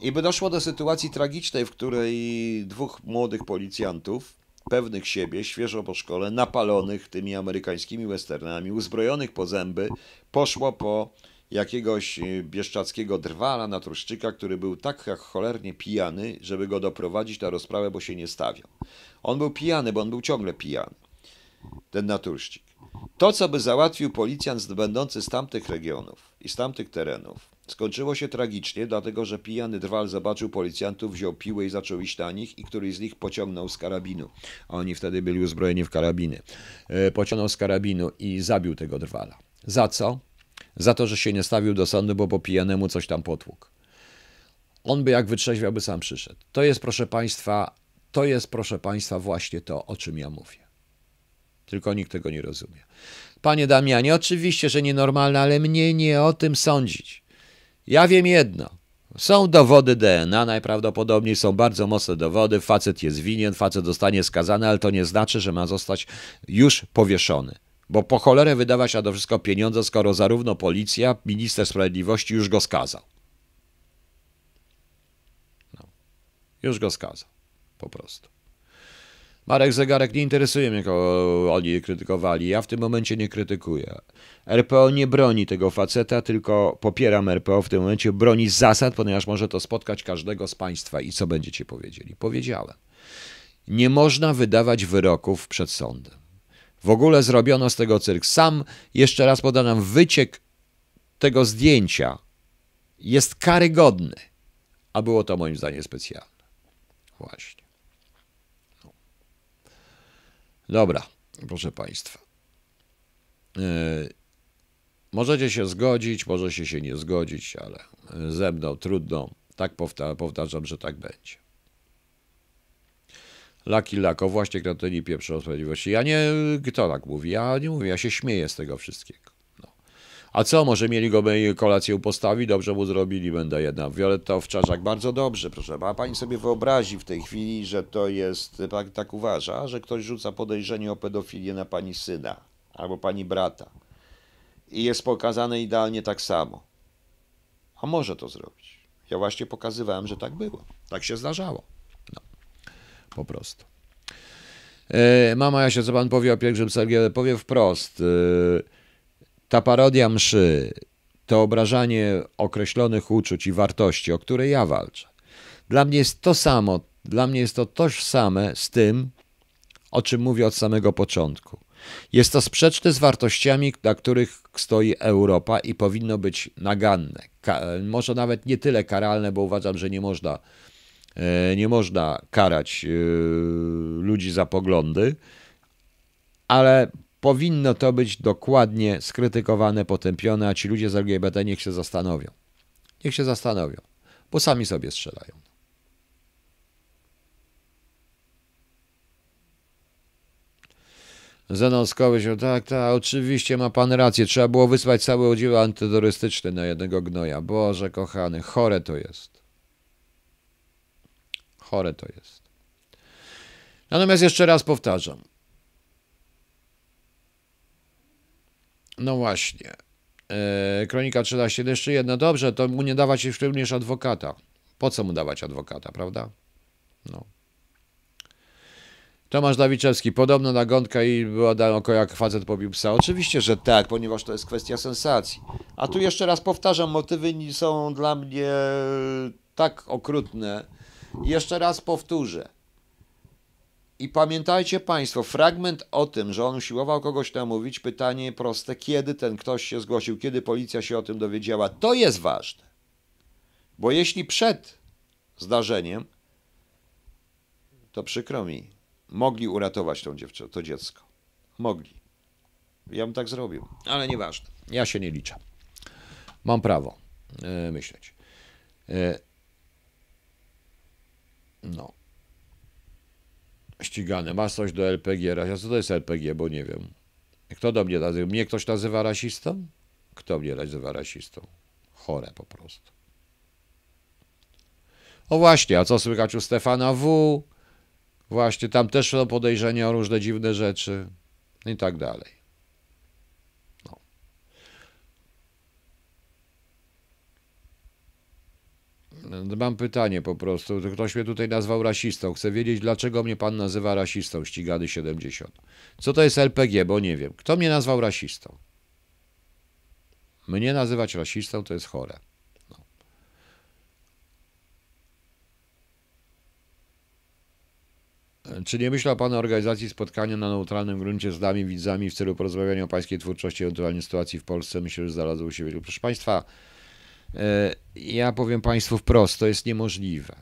I by doszło do sytuacji tragicznej, w której dwóch młodych policjantów, pewnych siebie, świeżo po szkole, napalonych tymi amerykańskimi westernami, uzbrojonych po zęby, poszło po jakiegoś bieszczackiego drwala, natruszczyka, który był tak jak cholernie pijany, żeby go doprowadzić na rozprawę, bo się nie stawiał. On był pijany, bo on był ciągle pijany. ten naturszczyk. To, co by załatwił policjant będący z tamtych regionów i z tamtych terenów, skończyło się tragicznie, dlatego że pijany drwal zobaczył policjantów, wziął piłę i zaczął iść na nich i któryś z nich pociągnął z karabinu. A oni wtedy byli uzbrojeni w karabiny. E, pociągnął z karabinu i zabił tego drwala. Za co? Za to, że się nie stawił do sądu, bo po pijanemu coś tam potłukł. On by jak wytrzeźwiał, by sam przyszedł. To jest, proszę Państwa, to jest, proszę Państwa, właśnie to, o czym ja mówię. Tylko nikt tego nie rozumie. Panie Damianie, oczywiście, że nienormalne, ale mnie nie o tym sądzić. Ja wiem jedno. Są dowody DNA, najprawdopodobniej są bardzo mocne dowody. Facet jest winien, facet zostanie skazany, ale to nie znaczy, że ma zostać już powieszony. Bo po cholerę wydawać na to wszystko pieniądze, skoro zarówno policja, minister sprawiedliwości już go skazał. No. Już go skazał. Po prostu. Marek Zegarek nie interesuje mnie, kogo oni krytykowali. Ja w tym momencie nie krytykuję. RPO nie broni tego faceta, tylko popieram RPO w tym momencie, broni zasad, ponieważ może to spotkać każdego z Państwa. I co będziecie powiedzieli? Powiedziałem. Nie można wydawać wyroków przed sądem. W ogóle zrobiono z tego cyrk. Sam, jeszcze raz podam, wyciek tego zdjęcia jest karygodny, a było to moim zdaniem specjalne. Właśnie. Dobra, proszę Państwa. Yy, możecie się zgodzić, możecie się nie zgodzić, ale ze mną trudno. Tak powtarzam, powtarzam że tak będzie. Laki Lako, właśnie kretyni pieprzą sprawiedliwości. Ja nie, kto tak mówi? Ja nie mówię, ja się śmieję z tego wszystkiego. No. A co, może mieli go kolację postawić? Dobrze mu zrobili, będę jedna. Violetta Owczarzak, bardzo dobrze, proszę. A pani sobie wyobrazi w tej chwili, że to jest, tak, tak uważa, że ktoś rzuca podejrzenie o pedofilię na pani syna albo pani brata i jest pokazane idealnie tak samo. A może to zrobić. Ja właśnie pokazywałem, że tak było. Tak się zdarzało po prostu. E, mama Jasia, co pan powie o pielgrzym Sergiele? Powie wprost. E, ta parodia mszy, to obrażanie określonych uczuć i wartości, o które ja walczę, dla mnie jest to samo, dla mnie jest to tożsame z tym, o czym mówię od samego początku. Jest to sprzeczne z wartościami, na których stoi Europa i powinno być naganne. może nawet nie tyle karalne, bo uważam, że nie można E, nie można karać e, ludzi za poglądy, ale powinno to być dokładnie skrytykowane, potępione, a ci ludzie z LGBT niech się zastanowią. Niech się zastanowią, bo sami sobie strzelają. Zenon się, tak, tak, oczywiście ma pan rację. Trzeba było wysłać cały oddział antyterrorystyczny na jednego gnoja. Boże kochany, chore to jest. Chore to jest. Natomiast jeszcze raz powtarzam. No właśnie. E, Kronika 13. Jeszcze jedno. Dobrze, to mu nie dawać już również adwokata. Po co mu dawać adwokata, prawda? No. Tomasz Dawiczewski, podobno nagonka i była oko jak facet pobił psa. Oczywiście, że tak, ponieważ to jest kwestia sensacji. A tu jeszcze raz powtarzam, motywy są dla mnie tak okrutne, jeszcze raz powtórzę. I pamiętajcie Państwo, fragment o tym, że on usiłował kogoś namówić, pytanie proste, kiedy ten ktoś się zgłosił, kiedy policja się o tym dowiedziała, to jest ważne. Bo jeśli przed zdarzeniem, to przykro mi, mogli uratować tą dziewczę, to dziecko. Mogli. Ja bym tak zrobił, ale nieważne. Ja się nie liczę. Mam prawo yy, myśleć. Yy, no. Ścigany. Masz coś do LPG. A co to jest LPG, bo nie wiem. Kto do mnie nazywa? Mnie ktoś nazywa rasistą? Kto mnie nazywa rasistą? Chore po prostu. O właśnie, a co słychać u Stefana W? Właśnie, tam też są podejrzenia o różne dziwne rzeczy i tak dalej. Mam pytanie po prostu. Ktoś mnie tutaj nazwał rasistą. Chcę wiedzieć, dlaczego mnie pan nazywa rasistą, ścigany 70. Co to jest LPG, bo nie wiem. Kto mnie nazwał rasistą? Mnie nazywać rasistą to jest chore. No. Czy nie myślał Pan o organizacji spotkania na neutralnym gruncie z nami, widzami w celu porozmawiania o pańskiej twórczości ewentualnie sytuacji w Polsce? Myślę, że znalazło się wielu. Proszę Państwa, ja powiem Państwu wprost, to jest niemożliwe.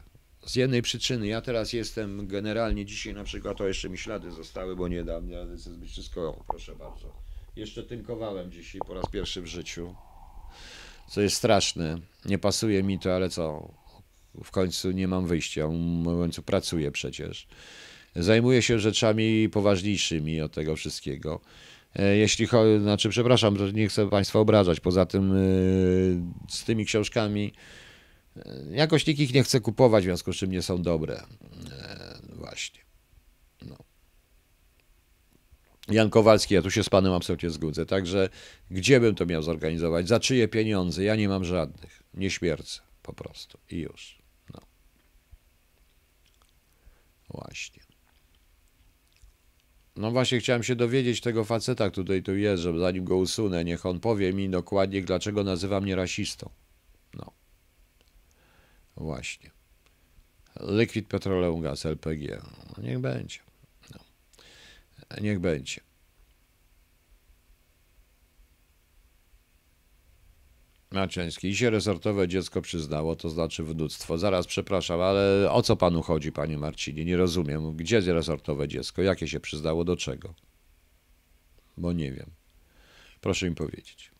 Z jednej przyczyny, ja teraz jestem generalnie dzisiaj na przykład, to jeszcze mi ślady zostały, bo nie dam, ja zbyt wszystko, proszę bardzo. Jeszcze tynkowałem dzisiaj po raz pierwszy w życiu, co jest straszne. Nie pasuje mi to, ale co? W końcu nie mam wyjścia, w końcu pracuję przecież. Zajmuję się rzeczami poważniejszymi od tego wszystkiego. E, jeśli chodzi, znaczy, przepraszam, nie chcę Państwa obrażać. Poza tym e, z tymi książkami e, jakoś nikt ich nie chce kupować, w związku z czym nie są dobre. Właśnie. No. Jan Kowalski, ja tu się z Panem absolutnie zgodzę. Także gdzie bym to miał zorganizować? Za czyje pieniądze? Ja nie mam żadnych. Nie śmiercę po prostu. I już. No. Właśnie. No właśnie chciałem się dowiedzieć tego faceta, który tutaj tu jest, żeby zanim go usunę, niech on powie mi dokładnie, dlaczego nazywa mnie rasistą. No. Właśnie. Liquid Petroleum Gas, LPG. No, niech będzie. No. Niech będzie. Maciański. I się resortowe dziecko przyznało, to znaczy wnuctwo. Zaraz, przepraszam, ale o co panu chodzi, panie Marcinie? Nie rozumiem. Gdzie jest resortowe dziecko? Jakie się przyznało? Do czego? Bo nie wiem. Proszę mi powiedzieć.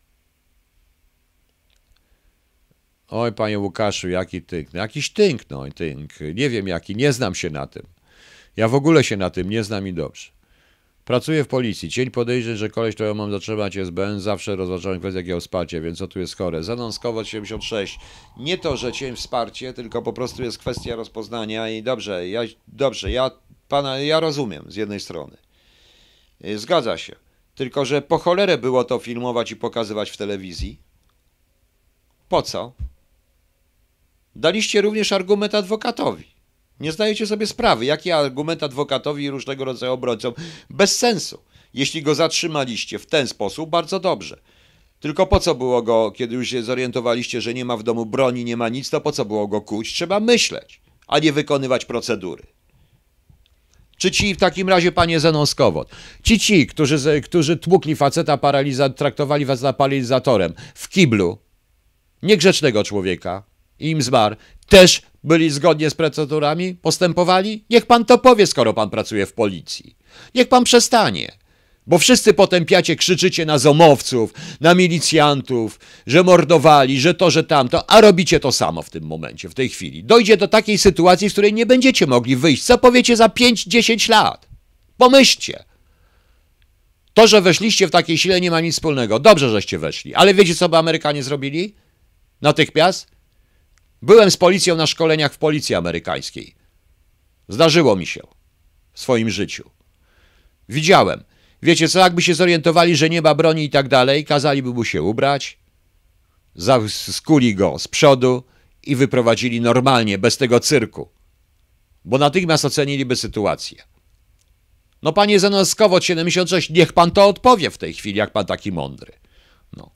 Oj, panie Łukaszu, jaki tynk. No, jakiś tynk, no tynk. Nie wiem jaki, nie znam się na tym. Ja w ogóle się na tym nie znam i dobrze. Pracuję w policji. Cień podejrzeń, że koleś, którego mam zatrzymać SBN, zawsze rozważałem kwestię jakiego wsparcia, więc co tu jest chore? Zanonskować 76. Nie to, że cień wsparcie, tylko po prostu jest kwestia rozpoznania i dobrze, ja, dobrze, ja pana, ja rozumiem z jednej strony. Y, zgadza się. Tylko, że po cholerę było to filmować i pokazywać w telewizji. Po co? Daliście również argument adwokatowi. Nie zdajecie sobie sprawy, jaki argument adwokatowi i różnego rodzaju obrońcom. Bez sensu. Jeśli go zatrzymaliście w ten sposób, bardzo dobrze. Tylko po co było go, kiedy już się zorientowaliście, że nie ma w domu broni, nie ma nic, to po co było go kuć? Trzeba myśleć, a nie wykonywać procedury. Czy ci w takim razie, panie Zenon ci ci, którzy, którzy tłukli faceta paraliza, traktowali faceta paralizatorem w kiblu, niegrzecznego człowieka, im zmarł, też byli zgodnie z procedurami, postępowali? Niech pan to powie, skoro pan pracuje w policji. Niech pan przestanie. Bo wszyscy potępiacie, krzyczycie na zomowców, na milicjantów, że mordowali, że to, że tamto, a robicie to samo w tym momencie, w tej chwili. Dojdzie do takiej sytuacji, z której nie będziecie mogli wyjść. Co powiecie za 5-10 lat? Pomyślcie. To, że weszliście w takiej sile nie ma nic wspólnego. Dobrze, żeście weszli. Ale wiecie, co by Amerykanie zrobili? Natychmiast Byłem z policją na szkoleniach w policji amerykańskiej. Zdarzyło mi się w swoim życiu. Widziałem. Wiecie co, jakby się zorientowali, że nie ma broni i tak dalej, kazaliby mu się ubrać, skuli go z przodu i wyprowadzili normalnie, bez tego cyrku. Bo natychmiast oceniliby sytuację. No panie Zenoskowot 76, niech pan to odpowie w tej chwili, jak pan taki mądry. No,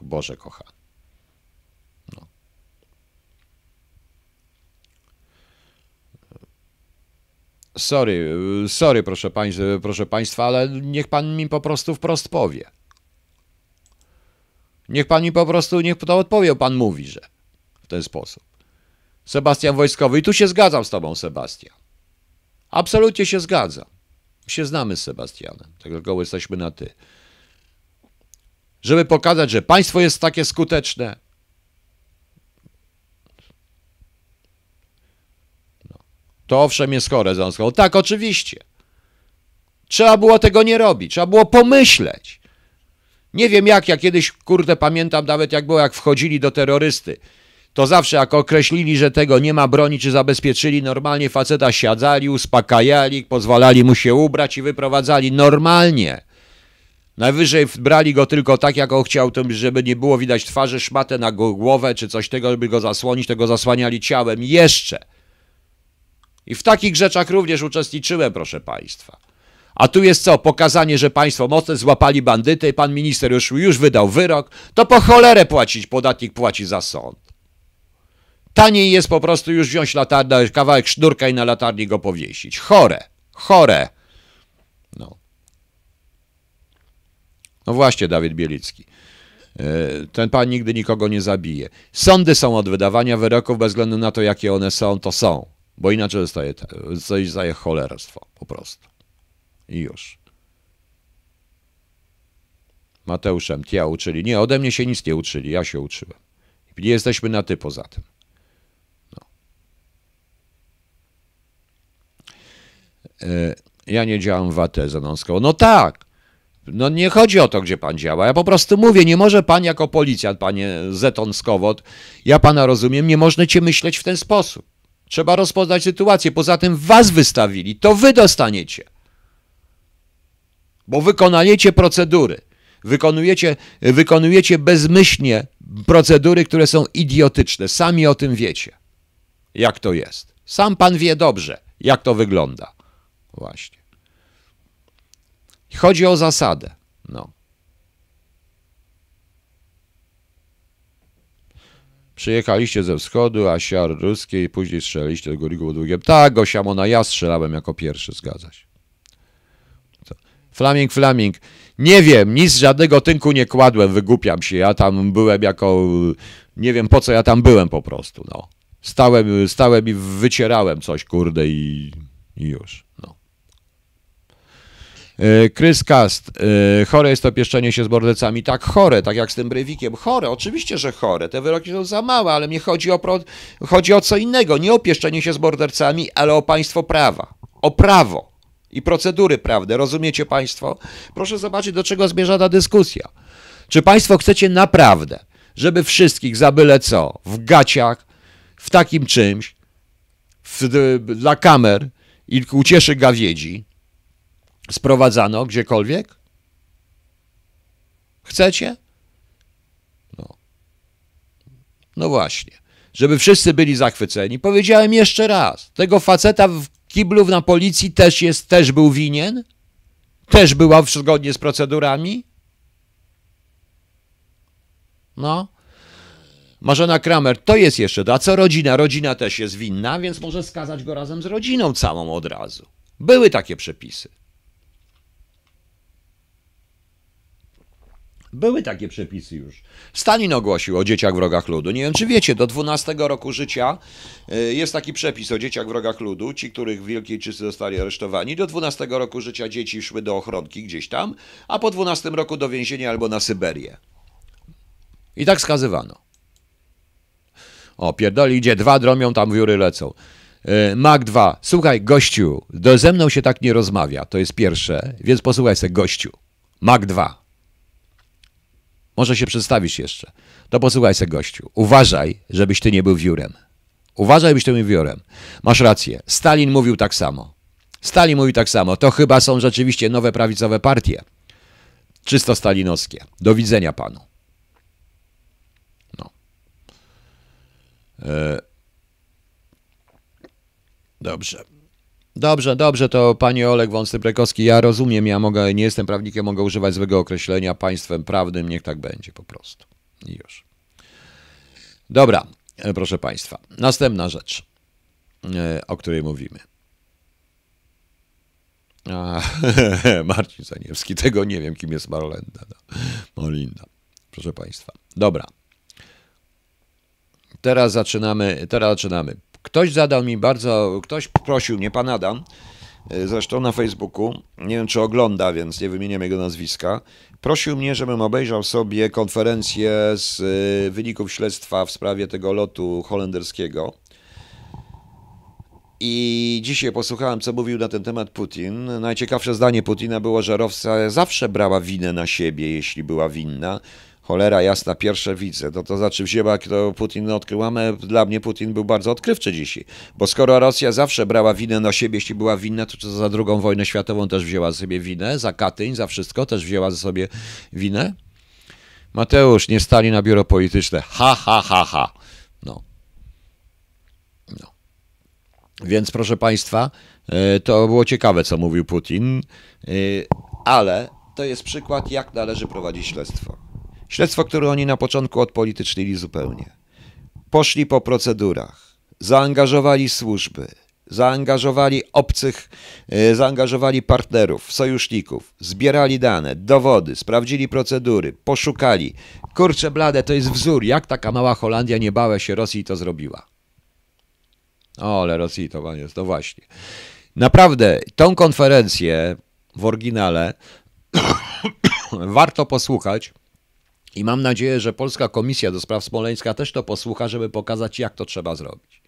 Boże kochany. Sorry, sorry, proszę, pań, proszę Państwa, ale niech Pan mi po prostu wprost powie. Niech Pan mi po prostu, niech to odpowie, Pan mówi, że w ten sposób. Sebastian Wojskowy. I tu się zgadzam z Tobą, Sebastian. Absolutnie się zgadzam. My się znamy z Sebastianem, tylko jesteśmy na ty. Żeby pokazać, że państwo jest takie skuteczne, To owszem jest chore, ząską. Tak, oczywiście. Trzeba było tego nie robić, trzeba było pomyśleć. Nie wiem jak, ja kiedyś, kurde, pamiętam nawet jak było, jak wchodzili do terrorysty. To zawsze jak określili, że tego nie ma broni, czy zabezpieczyli, normalnie faceta siadzali, uspokajali, pozwalali mu się ubrać i wyprowadzali normalnie. Najwyżej brali go tylko tak, jak on chciał, żeby nie było widać twarzy, szmatę na głowę, czy coś tego, żeby go zasłonić, tego zasłaniali ciałem. Jeszcze. I w takich rzeczach również uczestniczyłem, proszę Państwa. A tu jest co? Pokazanie, że państwo mocne złapali bandyty, pan minister już, już wydał wyrok, to po cholerę płacić, podatnik płaci za sąd. Taniej jest po prostu już wziąć latarnię, kawałek sznurka i na latarni go powiesić. Chore, chore. No. No właśnie, Dawid Bielicki. E, ten pan nigdy nikogo nie zabije. Sądy są od wydawania wyroków bez względu na to, jakie one są, to są. Bo inaczej zostaje, zostaje cholerstwo po prostu. I już. Mateuszem, ja uczyli. Nie, ode mnie się nic nie uczyli, ja się uczyłem. Nie jesteśmy na ty poza tym. No. E, ja nie działam w AT Zanąską. No tak. No nie chodzi o to, gdzie pan działa. Ja po prostu mówię, nie może pan jako policjant, panie Zeton Skowot, ja pana rozumiem, nie możecie myśleć w ten sposób. Trzeba rozpoznać sytuację. Poza tym was wystawili, to wy dostaniecie. Bo wykonajecie procedury. Wykonujecie, wykonujecie bezmyślnie procedury, które są idiotyczne. Sami o tym wiecie. Jak to jest. Sam pan wie dobrze, jak to wygląda. Właśnie. Chodzi o zasadę. No. Przyjechaliście ze wschodu, a siar ruskiej, później strzeliliście do Gorigu długiem. Tak, Gosiamona, ja strzelałem jako pierwszy, zgadza się. Flaming, Flaming. Nie wiem, nic żadnego tynku nie kładłem, wygłupiam się. Ja tam byłem jako. Nie wiem po co ja tam byłem po prostu. No. Stałem, stałem i wycierałem coś, kurde, i, i już. No. E, Chris Cast, e, chore jest to pieszczenie się z mordercami. Tak, chore, tak jak z tym Brewikiem. Chore, oczywiście, że chore. Te wyroki są za małe, ale mnie chodzi o, pro, chodzi o co innego. Nie o pieszczenie się z mordercami, ale o państwo prawa. O prawo i procedury prawne. Rozumiecie Państwo? Proszę zobaczyć, do czego zmierza ta dyskusja. Czy Państwo chcecie naprawdę, żeby wszystkich za byle co, w gaciach, w takim czymś, w, dla kamer i ucieszy gawiedzi sprowadzano gdziekolwiek? Chcecie? No. No właśnie. Żeby wszyscy byli zachwyceni. Powiedziałem jeszcze raz. Tego faceta w Kiblów na policji też jest, też był winien? Też była zgodnie z procedurami? No. Marzena Kramer, to jest jeszcze to. A co rodzina? Rodzina też jest winna, więc może skazać go razem z rodziną całą od razu. Były takie przepisy. Były takie przepisy już. Stalin ogłosił o dzieciach wrogach ludu. Nie wiem, czy wiecie, do 12 roku życia y, jest taki przepis o dzieciach wrogach ludu. Ci, których w Wielkiej Czysty zostali aresztowani, do 12 roku życia dzieci szły do ochronki gdzieś tam, a po 12 roku do więzienia albo na Syberię. I tak skazywano. O, pierdoli idzie, dwa dromią, tam wióry lecą. Y, Mag 2. Słuchaj, gościu, do, ze mną się tak nie rozmawia, to jest pierwsze, więc posłuchaj sobie, gościu. Mag 2. Może się przedstawisz jeszcze. To posłuchaj se gościu. Uważaj, żebyś ty nie był wiórem. Uważaj, żebyś ty był wiórem. Masz rację. Stalin mówił tak samo. Stalin mówi tak samo. To chyba są rzeczywiście nowe prawicowe partie. Czysto stalinowskie. Do widzenia panu. No. E... Dobrze. Dobrze, dobrze, to panie Oleg Wąsy-Brekowski, ja rozumiem, ja mogę, nie jestem prawnikiem, mogę używać złego określenia państwem prawnym, niech tak będzie po prostu. I już. Dobra, e, proszę państwa. Następna rzecz, e, o której mówimy. A, Marcin Zaniewski, tego nie wiem, kim jest Marlenda. No. Molinda, proszę państwa. Dobra. Teraz zaczynamy, teraz zaczynamy. Ktoś zadał mi bardzo, ktoś prosił mnie, pan Adam, e, zresztą na Facebooku, nie wiem czy ogląda, więc nie wymieniam jego nazwiska, prosił mnie, żebym obejrzał sobie konferencję z e, wyników śledztwa w sprawie tego lotu holenderskiego. I dzisiaj posłuchałem, co mówił na ten temat Putin. Najciekawsze zdanie Putina było, że Rosja zawsze brała winę na siebie, jeśli była winna. Cholera jasna, pierwsze widzę. To, to znaczy wzięła, kto Putin odkrył, dla mnie Putin był bardzo odkrywczy dzisiaj. Bo skoro Rosja zawsze brała winę na siebie, jeśli była winna, to za drugą wojnę światową też wzięła sobie winę, za Katyń, za wszystko też wzięła ze sobie winę? Mateusz, nie stali na biuro polityczne. Ha, ha, ha, ha. No. no. Więc proszę Państwa, e, to było ciekawe, co mówił Putin, e, ale to jest przykład, jak należy prowadzić śledztwo. Śledztwo, które oni na początku odpolitycznili zupełnie. poszli po procedurach, zaangażowali służby, zaangażowali obcych, e, zaangażowali partnerów, sojuszników, zbierali dane, dowody, sprawdzili procedury, poszukali. Kurczę blade, to jest wzór, jak taka mała Holandia nie bała się Rosji i to zrobiła. O, ale Rosji to jest, no właśnie. Naprawdę, tą konferencję w oryginale warto posłuchać. I mam nadzieję, że Polska Komisja do Spraw Smoleńska też to posłucha, żeby pokazać, jak to trzeba zrobić.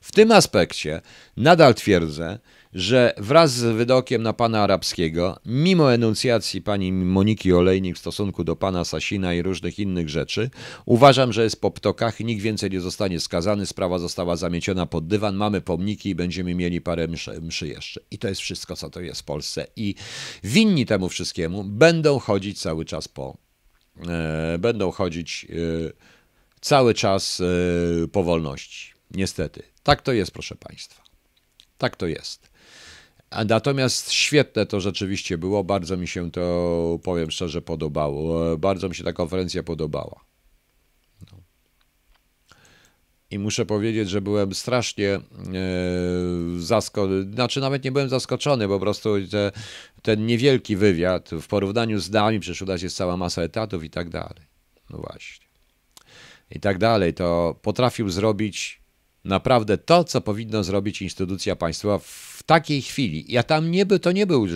W tym aspekcie nadal twierdzę, że wraz z wydokiem na pana arabskiego, mimo enuncjacji pani Moniki Olejnik w stosunku do pana Sasina i różnych innych rzeczy, uważam, że jest po ptokach nikt więcej nie zostanie skazany. Sprawa została zamieciona pod dywan, mamy pomniki i będziemy mieli parę mszy, mszy jeszcze. I to jest wszystko, co to jest w Polsce. I winni temu wszystkiemu będą chodzić cały czas po. E, będą chodzić e, cały czas e, po wolności. Niestety. Tak to jest, proszę Państwa. Tak to jest. Natomiast świetne to rzeczywiście było, bardzo mi się to, powiem szczerze, podobało. Bardzo mi się ta konferencja podobała. No. I muszę powiedzieć, że byłem strasznie e, zaskoczony, znaczy nawet nie byłem zaskoczony, po prostu te, ten niewielki wywiad w porównaniu z nami, przecież udać jest cała masa etatów i tak dalej. No właśnie. I tak dalej, to potrafił zrobić naprawdę to, co powinno zrobić instytucja państwowa w takiej chwili. Ja tam nie był, to nie był,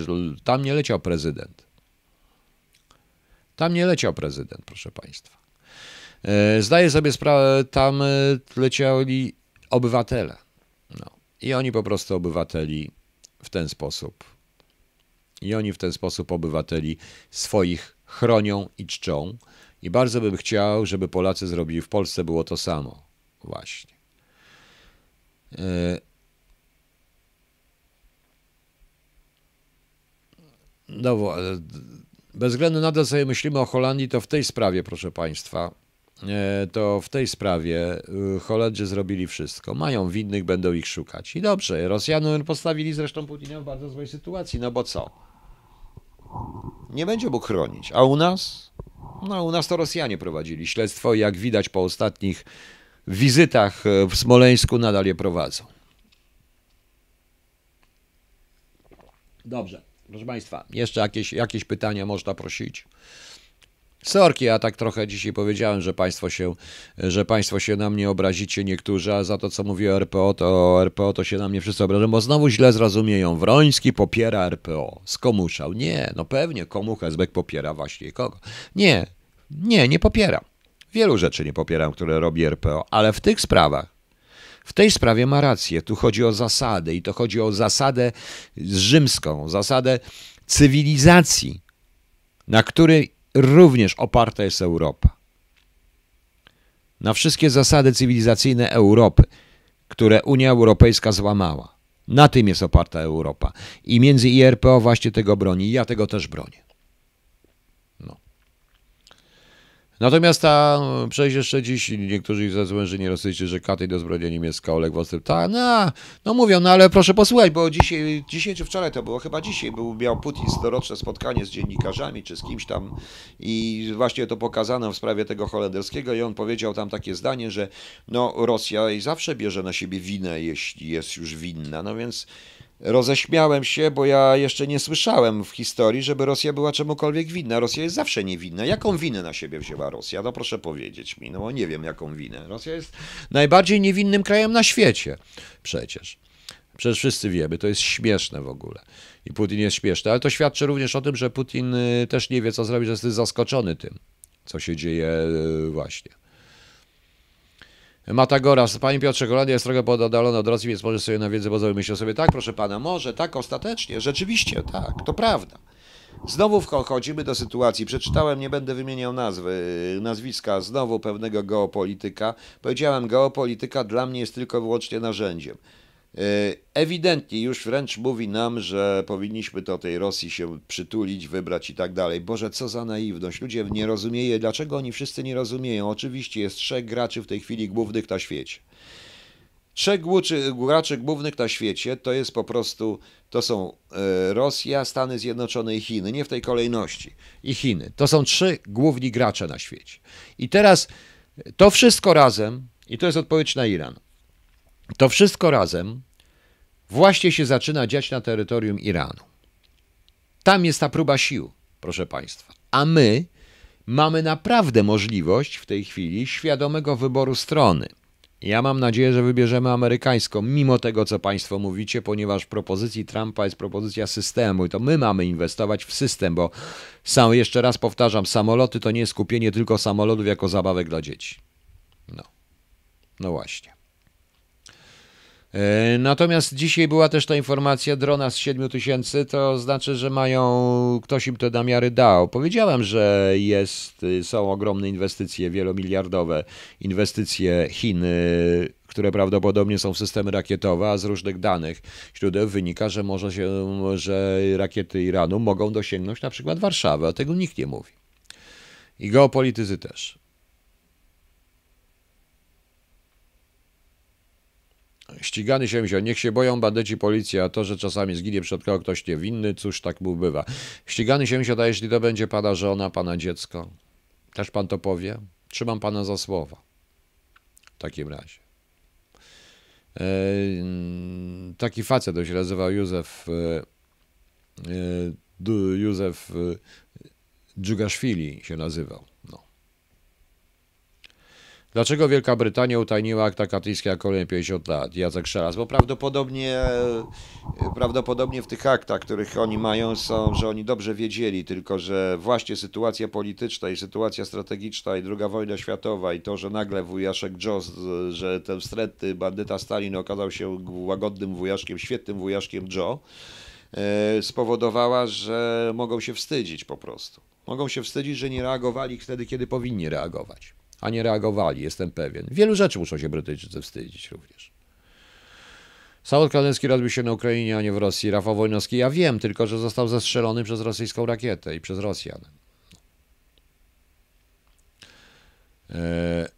tam nie leciał prezydent. Tam nie leciał prezydent, proszę państwa. E, zdaję sobie sprawę, tam e, lecieli obywatele. No. I oni po prostu obywateli w ten sposób. I oni w ten sposób obywateli swoich chronią i czczą. I bardzo bym chciał, żeby Polacy zrobili w Polsce było to samo. Właśnie. E, no, bez względu na to, co myślimy o Holandii, to w tej sprawie, proszę Państwa, to w tej sprawie y, Holendrzy zrobili wszystko. Mają winnych, będą ich szukać. I dobrze, Rosjanie postawili zresztą Putina w bardzo złej sytuacji, no bo co? Nie będzie mógł chronić. A u nas? No, u nas to Rosjanie prowadzili śledztwo i jak widać po ostatnich wizytach e, w Smoleńsku nadal je prowadzą. Dobrze, proszę Państwa, jeszcze jakieś, jakieś pytania można prosić. Sorki, ja tak trochę dzisiaj powiedziałem, że państwo, się, że państwo się na mnie obrazicie niektórzy, a za to, co mówi o RPO, to RPO to się na mnie wszyscy obrażą, bo znowu źle zrozumieją. Wroński popiera RPO. Skomuszał. Nie, no pewnie, komu Hezbek popiera właśnie kogo. Nie, nie, nie popieram. Wielu rzeczy nie popieram, które robi RPO, ale w tych sprawach, w tej sprawie ma rację. Tu chodzi o zasadę i to chodzi o zasadę rzymską, zasadę cywilizacji, na której również oparta jest Europa. Na wszystkie zasady cywilizacyjne Europy, które Unia Europejska złamała. Na tym jest oparta Europa. I między IRPO właśnie tego broni. Ja tego też bronię. Natomiast ta, przejść jeszcze dziś, niektórzy zezłężeni Rosyjczycy, że Katyń do zbrojenia niemiecka, Oleg Wostyp, ta, no, no mówią, no ale proszę posłuchać, bo dzisiaj, dzisiaj czy wczoraj to było, chyba dzisiaj, był, miał Putin doroczne spotkanie z dziennikarzami, czy z kimś tam i właśnie to pokazano w sprawie tego holenderskiego i on powiedział tam takie zdanie, że no Rosja i zawsze bierze na siebie winę, jeśli jest już winna, no więc Roześmiałem się, bo ja jeszcze nie słyszałem w historii, żeby Rosja była czemukolwiek winna. Rosja jest zawsze niewinna. Jaką winę na siebie wzięła Rosja? No proszę powiedzieć mi, no bo nie wiem jaką winę. Rosja jest najbardziej niewinnym krajem na świecie. Przecież. Przecież wszyscy wiemy, to jest śmieszne w ogóle. I Putin jest śmieszny, ale to świadczy również o tym, że Putin y, też nie wie, co zrobić, że jest zaskoczony tym, co się dzieje y, właśnie. Matagoras, panie Piotrze, Holandia jest trochę poddalona od Rosji, więc może sobie na wiedzę bazowej myślę sobie, tak proszę pana, może, tak, ostatecznie, rzeczywiście, tak, to prawda. Znowu wchodzimy do sytuacji, przeczytałem, nie będę wymieniał nazwy, nazwiska, znowu pewnego geopolityka. Powiedziałem, geopolityka dla mnie jest tylko wyłącznie narzędziem. E, ewidentnie już wręcz mówi nam, że powinniśmy do tej Rosji się przytulić, wybrać i tak dalej. Boże, co za naiwność. Ludzie nie rozumieją. Dlaczego oni wszyscy nie rozumieją? Oczywiście jest trzech graczy w tej chwili głównych na świecie. Trzech graczy głównych na świecie to jest po prostu, to są e, Rosja, Stany Zjednoczone i Chiny, nie w tej kolejności, i Chiny. To są trzy główni gracze na świecie. I teraz to wszystko razem I to jest odpowiedź na Iran. To wszystko razem właśnie się zaczyna dziać na terytorium Iranu. Tam jest ta próba sił, proszę Państwa. A my mamy naprawdę możliwość w tej chwili świadomego wyboru strony. Ja mam nadzieję, że wybierzemy amerykańską, mimo tego, co Państwo mówicie, ponieważ w propozycji Trumpa jest propozycja systemu i to my mamy inwestować w system, bo sam, jeszcze raz powtarzam, samoloty to nie jest kupienie tylko samolotów jako zabawek dla dzieci. No, no właśnie. E, natomiast dzisiaj była też ta informacja drona z 7 tysięcy, to znaczy, że mają, ktoś im te namiary dał. Powiedziałem, że jest, są ogromne inwestycje, wielomiliardowe inwestycje Chin, które prawdopodobnie są w systemy rakietowe, a z różnych danych źródeł wynika, że może się, że rakiety Iranu mogą dosięgnąć na przykład Warszawy, a tego nikt nie mówi. I geopolitycy też. Ścigany się wziął. Niech się boją bandyci policji, a to, że czasami zginie przed kogo ktoś niewinny, cóż, tak mu bywa. Ścigany się wziął, a jeśli to będzie pana żona, pana dziecko, też pan to powie? Trzymam pana za słowa. W takim razie. E, taki facet, to się nazywał Józef e, e, Józef Dżugaszwili się nazywał. Dlaczego Wielka Brytania utajniła akta katyńskie kolejne 50 lat? Jacek Szaras, bo prawdopodobnie, prawdopodobnie w tych aktach, których oni mają, są, że oni dobrze wiedzieli, tylko że właśnie sytuacja polityczna i sytuacja strategiczna i druga wojna światowa i to, że nagle wujaszek Joss, że ten wstrętny bandyta Stalin okazał się łagodnym wujaszkiem, świetnym wujaszkiem Joe, e, spowodowała, że mogą się wstydzić po prostu. Mogą się wstydzić, że nie reagowali wtedy, kiedy powinni reagować a nie reagowali, jestem pewien. Wielu rzeczy muszą się Brytyjczycy wstydzić również. Samolot kanadyjski rozbił się na Ukrainie, a nie w Rosji. Rafał Wojnowski, ja wiem, tylko że został zestrzelony przez rosyjską rakietę i przez Rosjan. E,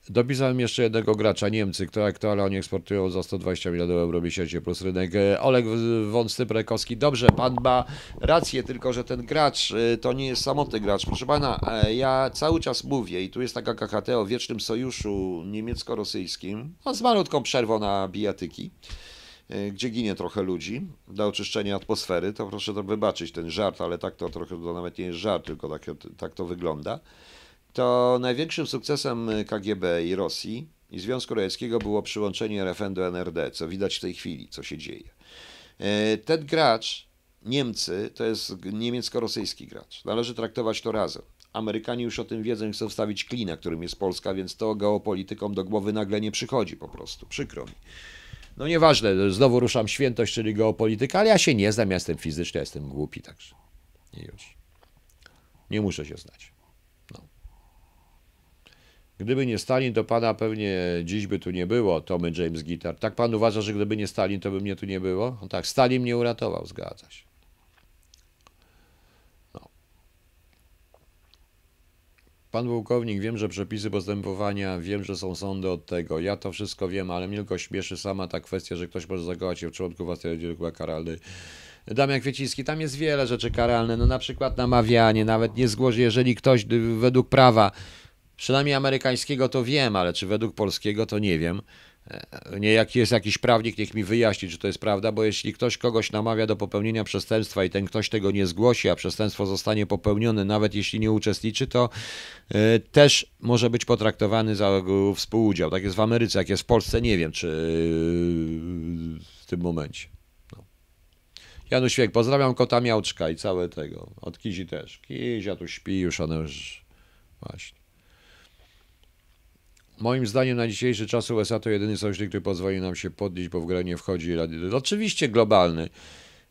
dopisałem jeszcze jednego gracza, Niemcy, to, ale oni eksportują za 120 milionów euro miesięcznie plus rynek. E, Oleg von Styprekowski, dobrze, pan ma rację, tylko że ten gracz e, to nie jest samotny gracz. Proszę pana, ja cały czas mówię i tu jest taka KHT o wiecznym sojuszu niemiecko-rosyjskim, no, z malutką przerwą na bijatyki gdzie ginie trochę ludzi dla oczyszczenia atmosfery, to proszę to wybaczyć ten żart, ale tak to trochę to nawet nie jest żart, tylko tak, tak to wygląda to największym sukcesem KGB i Rosji i Związku Radzieckiego było przyłączenie RFN do NRD, co widać w tej chwili, co się dzieje. E, ten gracz, Niemcy, to jest niemiecko-rosyjski gracz. Należy traktować to razem. Amerykanie już o tym wiedzą i chcą wstawić klina, którym jest Polska, więc to geopolitykom do głowy nagle nie przychodzi po prostu. Przykro mi. No nieważne, znowu ruszam świętość, czyli geopolityka, ale ja się nie znam, ja jestem fizyczny, ja jestem głupi, także I już. Nie muszę się znać. Gdyby nie Stalin, to pana pewnie dziś by tu nie było, Tomy James Guitar. Tak pan uważa, że gdyby nie Stalin, to by mnie tu nie było? No tak, Stalin mnie uratował, zgadza się. No. Pan pułkownik, wiem, że przepisy postępowania, wiem, że są sądy od tego. Ja to wszystko wiem, ale mnie tylko śmieszy sama ta kwestia, że ktoś może zakołać się w członku własnej rodziny karalny. Damian Kwieciński, tam jest wiele rzeczy karalne, no na przykład namawianie, nawet nie zgłosi, jeżeli ktoś według prawa Przynajmniej amerykańskiego to wiem, ale czy według polskiego to nie wiem. E, nie, jak jest jakiś prawnik, niech mi wyjaśni, czy to jest prawda, bo jeśli ktoś kogoś namawia do popełnienia przestępstwa i ten ktoś tego nie zgłosi, a przestępstwo zostanie popełnione, nawet jeśli nie uczestniczy, to y, też może być potraktowany za współudział. Tak jest w Ameryce, jak jest w Polsce, nie wiem, czy y, w tym momencie. No. Janusz Świek, pozdrawiam kota Miałczka i całe tego. Od Kizi też. Kizia tu śpi, już ona już... Właśnie. Moim zdaniem na dzisiejszy czas USA to jedyny sojusznik, który pozwoli nam się podnieść, bo w grę nie wchodzi Oczywiście globalny.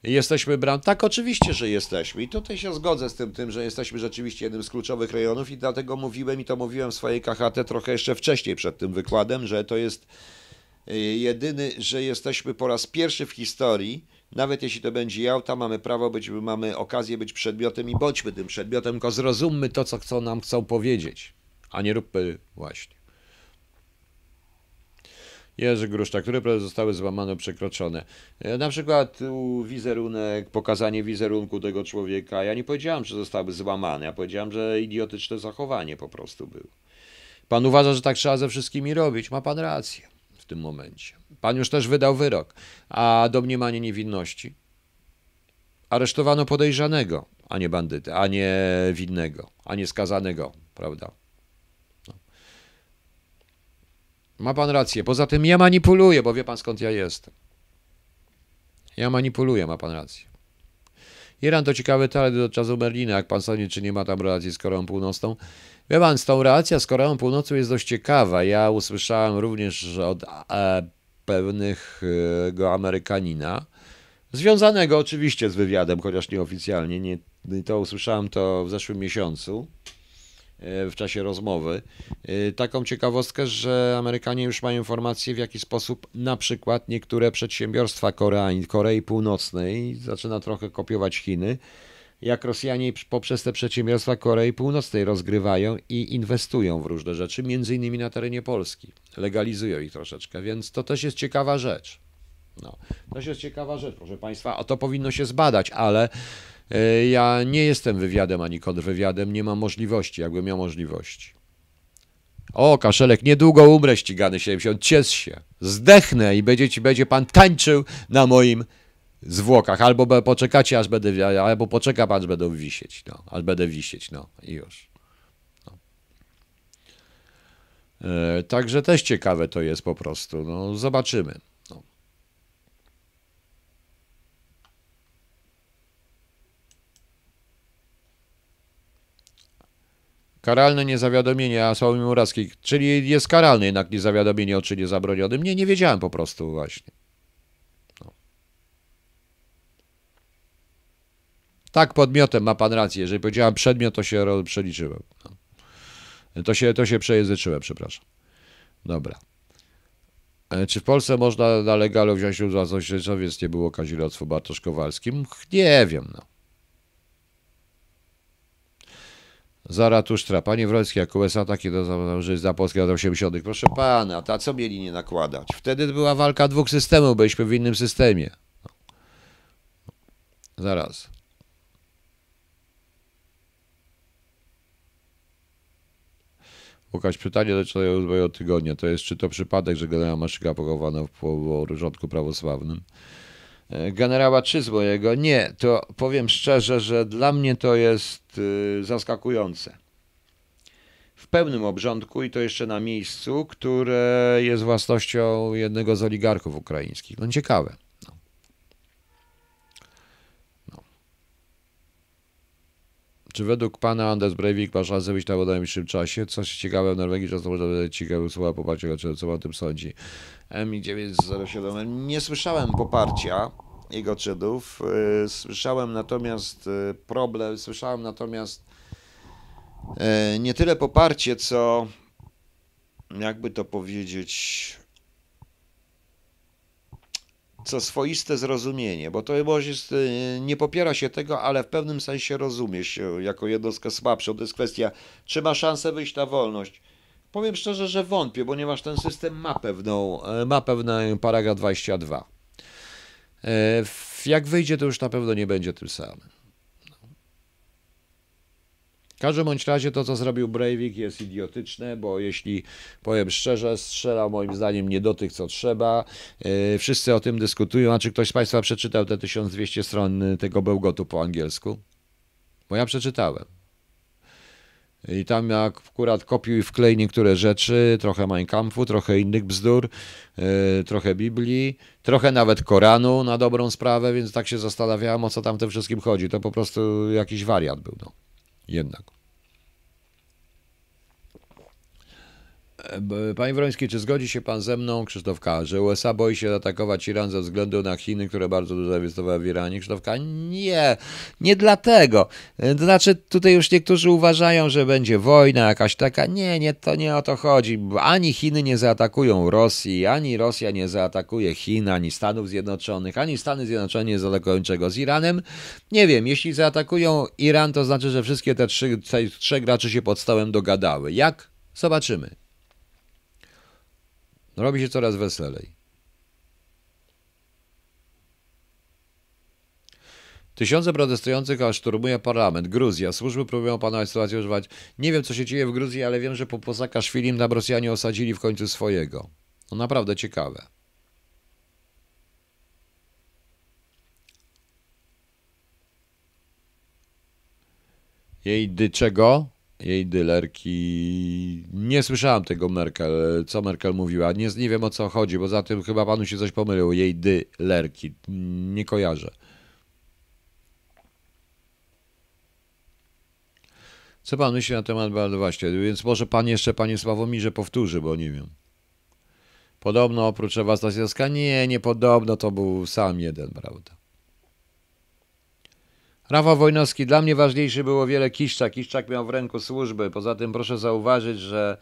Jesteśmy bram. Tak, oczywiście, że jesteśmy. I tutaj się zgodzę z tym, tym, że jesteśmy rzeczywiście jednym z kluczowych rejonów i dlatego mówiłem i to mówiłem w swojej KHT trochę jeszcze wcześniej przed tym wykładem, że to jest y, jedyny, że jesteśmy po raz pierwszy w historii, nawet jeśli to będzie jałta, mamy prawo być, mamy okazję być przedmiotem i bądźmy tym przedmiotem, tylko zrozummy to, co chcą nam chcą powiedzieć, a nie róbmy właśnie. Jerzy Gruszczak, które zostały złamane, przekroczone. E, na przykład wizerunek, pokazanie wizerunku tego człowieka. Ja nie powiedziałem, że zostały złamane, ja powiedziałem, że idiotyczne zachowanie po prostu było. Pan uważa, że tak trzeba ze wszystkimi robić. Ma pan rację w tym momencie. Pan już też wydał wyrok, a domniemanie niewinności. Aresztowano podejrzanego, a nie bandyty, a nie winnego, a nie skazanego, prawda? No. Ma pan rację. Poza tym ja manipuluję, bo wie pan skąd ja jestem. Ja manipuluję, ma pan rację. Iran to ciekawy temat do czasu Berlina, jak pan sądzi, czy nie ma tam relacji z Koreą Północną. Wie pan, z tą relacja z Koreą Północną jest dość ciekawa. Ja usłyszałem również od e, pewnego Amerykanina, związanego oczywiście z wywiadem, chociaż nieoficjalnie, nie, to usłyszałem to w zeszłym miesiącu w czasie rozmowy. E, taką ciekawostkę, że Amerykanie już mają informacje, w jaki sposób na przykład niektóre przedsiębiorstwa Korei, Korei Północnej zaczyna trochę kopiować Chiny, jak Rosjanie poprzez te przedsiębiorstwa Korei Północnej rozgrywają i inwestują w różne rzeczy, między innymi na terenie Polski. Legalizują ich troszeczkę, więc to też jest ciekawa rzecz. No, to jest ciekawa rzecz, proszę Państwa, a to powinno się zbadać, ale y, ja nie jestem wywiadem ani kontrwywiadem, nie mam możliwości, jakbym miał możliwości. O, Kaszelek, niedługo umrę ścigany 70, ciesz się, zdechnę i będzie, ci, będzie pan tańczył na moim zwłokach, albo poczekacie, aż będę, albo poczeka pan, aż będę wisieć, no, aż będę wisieć, no i już. No. E, także też ciekawe to jest po prostu, no zobaczymy. Karalne niezawiadomienie, Sławomir Murawski, czyli jest karalne jednak niezawiadomienie o czynie zabronionym. Nie, nie wiedziałem po prostu właśnie. Tak, podmiotem ma pan rację. Jeżeli powiedziałem przedmiot, to się przeliczyłem. No. To się, to się przejęzyczyłem, przepraszam. Dobra. E, czy w Polsce można na legalu wziąć udział w więc nie było kazirodztwo Bartosz Kowalskim? Nie wiem, no. Zaratusztra. Panie Wroński, jak USA takie do że za Polskę lat 80. Proszę pana, ta co mieli nie nakładać? Wtedy była walka dwóch systemów, byliśmy w innym systemie. Zaraz. Łukasz, pytanie do mojego tygodnia to jest, czy to przypadek, że generała Maszyka pochowano w porządku prawosławnym? E, generała mojego? Nie, to powiem szczerze, że dla mnie to jest y, zaskakujące. W pełnym obrządku i to jeszcze na miejscu, które jest własnością jednego z oligarchów ukraińskich. No ciekawe. Czy według pana Anders Breivik ma szansę wyjść na najbliższym czasie? Coś ciekawe w Norwegii często można wydać ciekawe słowa poparcia, co o tym sądzi. MI907. Nie słyszałem poparcia jego czynów. Y, słyszałem natomiast y, problem, słyszałem natomiast y, nie tyle poparcie, co jakby to powiedzieć co swoiste zrozumienie, bo to jest, y, nie popiera się tego, ale w pewnym sensie rozumie się jako jednostkę słabszą. To jest kwestia, czy ma szansę wyjść na wolność. Powiem szczerze, że wątpię, ponieważ ten system ma pewną, e, ma pewny paragraf 22. E, jak wyjdzie, to już na pewno nie będzie tym samym. W każdym bądź razie to, co zrobił Breivik jest idiotyczne, bo jeśli powiem szczerze, strzelał moim zdaniem nie do tych, co trzeba. Yy, wszyscy o tym dyskutują. A czy ktoś z Państwa przeczytał te 1200 stron tego bełgotu po angielsku? Bo ja przeczytałem. I tam akurat kopiuj wklej niektóre rzeczy, trochę Mein Kampfu, trochę innych bzdur, yy, trochę Biblii, trochę nawet Koranu na dobrą sprawę, więc tak się zastanawiałem, o co tam tym wszystkim chodzi. To po prostu jakiś wariat był. No jednak. Panie Wroński, czy zgodzi się pan ze mną, Krzysztof K., że USA boi się atakować Iran ze względu na Chiny, które bardzo dużo zainwestowały w Iranie? Krzysztof K., nie, nie dlatego. E, to znaczy, tutaj już niektórzy uważają, że będzie wojna jakaś taka. Nie, nie, to nie o to chodzi. Ani Chiny nie zaatakują Rosji, ani Rosja nie zaatakuje Chin, ani Stanów Zjednoczonych, ani Stany Zjednoczone nie zaatakują czego z Iranem. Nie wiem, jeśli zaatakują Iran, to znaczy, że wszystkie te trzy, te trzech graczy się pod stołem dogadały. Jak? Zobaczymy. No, robi się coraz weselej. Tysiące protestujących aż szturmuje parlament. Gruzja. Służby próbują opanować sytuację, używać. Nie wiem, co się dzieje w Gruzji, ale wiem, że po Posakaszwilim tam Rosjanie osadzili w końcu swojego. No naprawdę ciekawe. Jej dy czego? Jej dylerki. Nie słyszałam tego Merkel, co Merkel mówiła. Nie, nie wiem o co chodzi, bo za tym chyba panu się coś pomyliło. Jej dylerki. Nie kojarzę. Co pan myśli na temat bardzo właśnie? Więc może pan jeszcze, panie Sławomirze, powtórzy, bo nie wiem. Podobno oprócz Ewa Stasiowska? Nie, nie podobno, to był sam jeden, prawda? Rafał Wojnowski, dla mnie ważniejszy było wiele Kiszczak. Kiszczak miał w ręku służby. Poza tym proszę zauważyć, że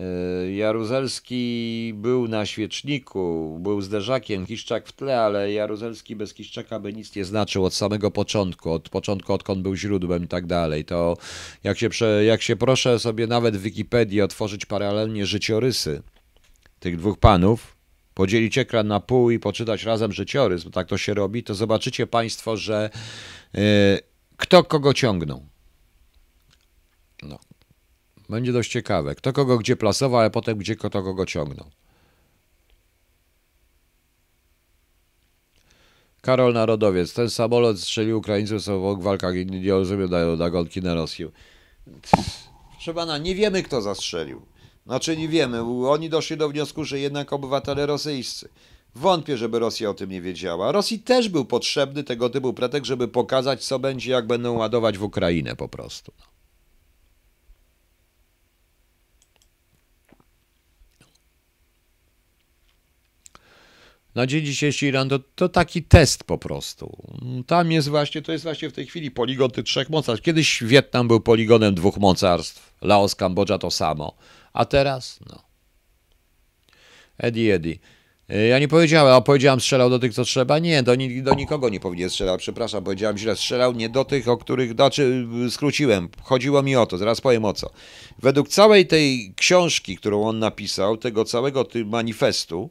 y, Jaruzelski był na świeczniku, był zderzakiem, Kiszczak w tle, ale Jaruzelski bez Kiszczaka by nic nie znaczył od samego początku, od początku odkąd był źródłem i tak dalej. To jak się, jak się proszę sobie nawet w Wikipedii otworzyć paralelnie życiorysy tych dwóch panów, podzielić ekran na pół i poczytać razem życiorys, bo tak to się robi, to zobaczycie Państwo, że kto kogo ciągnął. No. Będzie dość ciekawe. Kto kogo gdzie plasował, ale potem gdzie kto kogo ciągnął. Karol Narodowiec. Ten samolot strzelił Ukraińców w walkach i nie rozumiem dają nagonki na Rosję. Proszę pana, nie wiemy kto zastrzelił. Znaczy nie wiemy. Oni doszli do wniosku, że jednak obywatele rosyjscy. Wątpię, żeby Rosja o tym nie wiedziała. Rosji też był potrzebny tego typu pretekst, żeby pokazać, co będzie, jak będą ładować w Ukrainę po prostu. Na dzień dzisiejszy Iran to, to taki test po prostu. Tam jest właśnie, to jest właśnie w tej chwili poligon tych trzech mocarstw. Kiedyś Wietnam był poligonem dwóch mocarstw, Laos, Kambodża to samo. A teraz, no. Eddie, Eddie. Ja nie powiedziałem, a powiedziałem strzelał do tych, co trzeba. Nie, do, do nikogo nie powinien strzelał, przepraszam, powiedziałem źle. Strzelał nie do tych, o których, znaczy skróciłem. Chodziło mi o to, zaraz powiem o co. Według całej tej książki, którą on napisał, tego całego tym manifestu,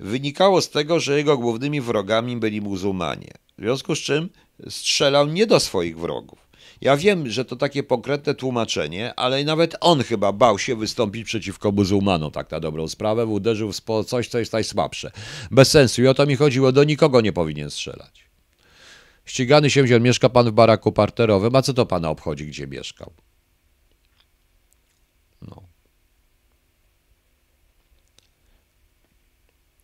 wynikało z tego, że jego głównymi wrogami byli muzułmanie. W związku z czym strzelał nie do swoich wrogów. Ja wiem, że to takie konkretne tłumaczenie, ale nawet on chyba bał się wystąpić przeciwko muzułmanom, tak na dobrą sprawę, uderzył w coś, co jest najsłabsze. Bez sensu i o to mi chodziło, do nikogo nie powinien strzelać. Ścigany się mieszka pan w baraku parterowym, a co to pana obchodzi, gdzie mieszkał? No.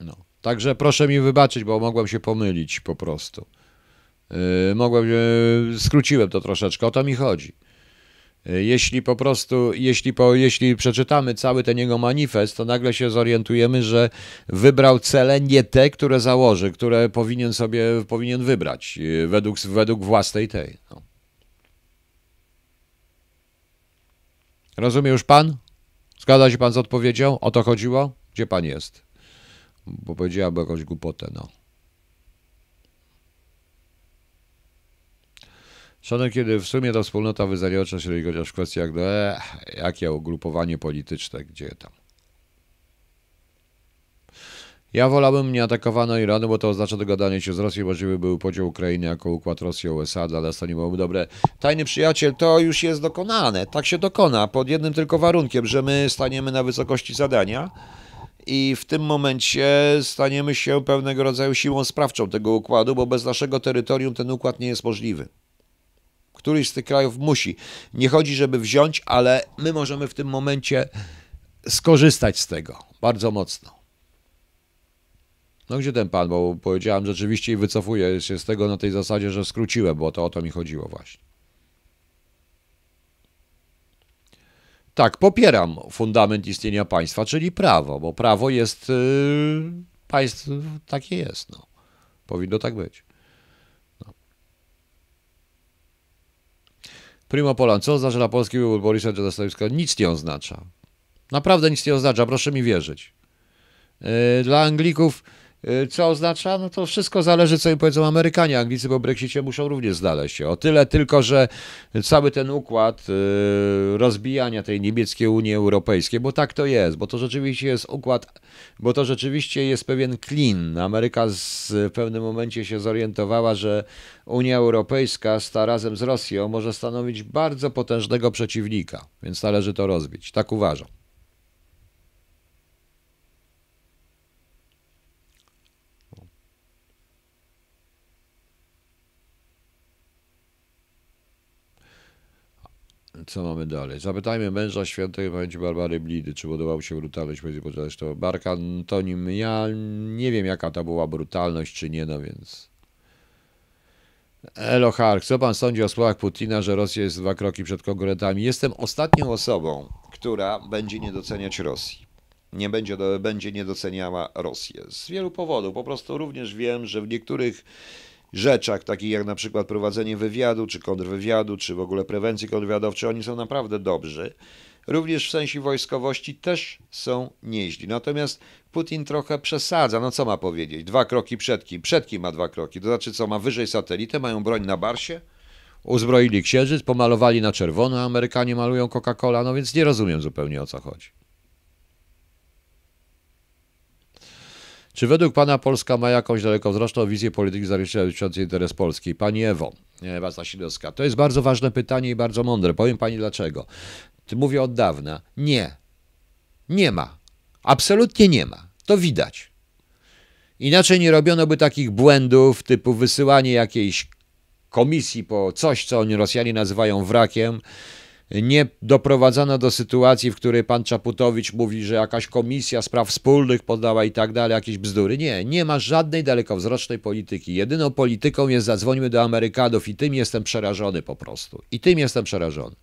No. Także proszę mi wybaczyć, bo mogłem się pomylić po prostu. Yy, mogłem, yy, skróciłem to troszeczkę, o to mi chodzi. Yy, jeśli po prostu, jeśli, po, jeśli przeczytamy cały ten jego manifest, to nagle się zorientujemy, że wybrał cele nie te, które założy, które powinien sobie powinien wybrać według, według własnej tej. No. Rozumie już pan? Zgadza się pan z odpowiedzią? O to chodziło? Gdzie pan jest? Bo powiedziałem jakąś głupotę, no. Szanowny, kiedy w sumie ta wspólnota wyznaje oczy chociaż w kwestiach, no, eh, jakie ugrupowanie polityczne, gdzie tam. Ja wolałbym nie atakowano Iranu, bo to oznacza dogadanie się z Rosją, możliwy był podział Ukrainy jako układ Rosji-USA, dla nas to nie byłoby dobre. Tajny przyjaciel, to już jest dokonane, tak się dokona, pod jednym tylko warunkiem, że my staniemy na wysokości zadania i w tym momencie staniemy się pewnego rodzaju siłą sprawczą tego układu, bo bez naszego terytorium ten układ nie jest możliwy. Któryś z tych krajów musi. Nie chodzi, żeby wziąć, ale my możemy w tym momencie skorzystać z tego bardzo mocno. No gdzie ten pan, bo powiedziałem rzeczywiście i wycofuję się z tego na tej zasadzie, że skróciłem, bo to o to mi chodziło właśnie. Tak, popieram fundament istnienia państwa, czyli prawo, bo prawo jest, yy, państw, takie jest, no. Powinno tak być. Primo Polan, co oznacza dla polski wybór Borisa Johnstona? Nic nie oznacza. Naprawdę nic nie oznacza, proszę mi wierzyć. E, dla Anglików co oznacza? No to wszystko zależy, co im powiedzą Amerykanie. Anglicy po Brexicie muszą również znaleźć się. O tyle tylko, że cały ten układ y, rozbijania tej niemieckiej Unii Europejskiej, bo tak to jest, bo to rzeczywiście jest układ, bo to rzeczywiście jest pewien klin. Ameryka w pewnym momencie się zorientowała, że Unia Europejska sta razem z Rosją może stanowić bardzo potężnego przeciwnika, więc należy to rozbić. Tak uważam. Co mamy dalej? Zapytajmy męża świętej pamięci Barbary Blidy, czy podobał się brutalność między poczynać to Mark Antonim. Ja nie wiem, jaka to była brutalność, czy nie, no więc... Elo Hark, co pan sądzi o słowach Putina, że Rosja jest dwa kroki przed konkurentami? Jestem ostatnią osobą, która będzie nie doceniać Rosji. Nie będzie, będzie nie doceniała Rosję. Z wielu powodów. Po prostu również wiem, że w niektórych rzeczach, takich jak na przykład prowadzenie wywiadu, czy kontrwywiadu, czy w ogóle prewencji kontrwywiadowczej, oni są naprawdę dobrzy. Również w sensie wojskowości też są nieźli. Natomiast Putin trochę przesadza. No co ma powiedzieć? Dwa kroki przed kim? Przed kim ma dwa kroki? To znaczy co, ma wyżej satelitę, mają broń na Barsie? Uzbroili księżyc, pomalowali na czerwono, a Amerykanie malują Coca-Cola, no więc nie rozumiem zupełnie o co chodzi. Czy według Pana Polska ma jakąś dalekowzroczną wizję polityki zabezpieczającej interes Polski? Pani Ewo Ewa Sasidowska. To jest bardzo ważne pytanie i bardzo mądre. Powiem Pani dlaczego. Mówię od dawna. Nie. Nie ma. Absolutnie nie ma. To widać. Inaczej nie robiono by takich błędów typu wysyłanie jakiejś komisji po coś, co oni Rosjanie nazywają wrakiem, nie doprowadzono do sytuacji, w której pan Czaputowicz mówi, że jakaś komisja spraw wspólnych podała i tak dalej, jakieś bzdury. Nie, nie ma żadnej dalekowzrocznej polityki. Jedyną polityką jest zadzwońmy do Amerykanów i tym jestem przerażony po prostu. I tym jestem przerażony.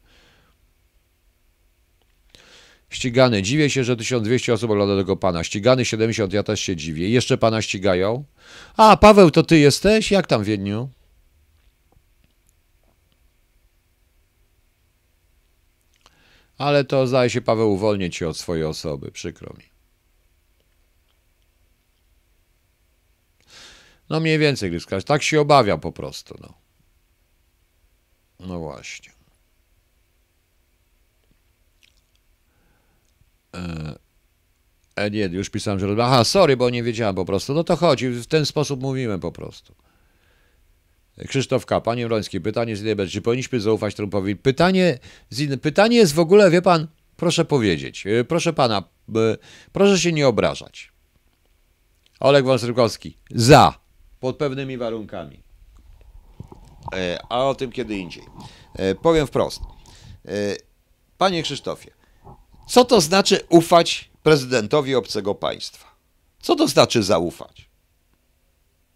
Ścigany. Dziwię się, że 1200 osób ogląda tego pana. Ścigany 70, ja też się dziwię. Jeszcze pana ścigają? A, Paweł, to ty jesteś? Jak tam w Wiedniu? Ale to zdaje się, Paweł, uwolnię cię od swojej osoby. Przykro mi. No mniej więcej, Gryzka. Tak się obawiam po prostu, no. No właśnie. E, nie, już pisałem, że... Aha, sorry, bo nie wiedziałem po prostu. No to chodzi, w ten sposób mówiłem po prostu. Krzysztof K. Panie Mroński, pytanie z Innej Czy powinniśmy zaufać Trumpowi? Pytanie, pytanie jest w ogóle, wie pan, proszę powiedzieć, e, proszę pana, e, proszę się nie obrażać. Oleg Wąsrykowski, za, pod pewnymi warunkami. E, a o tym kiedy indziej. Powiem wprost. Panie Krzysztofie, co to znaczy ufać prezydentowi obcego państwa? Co to znaczy zaufać?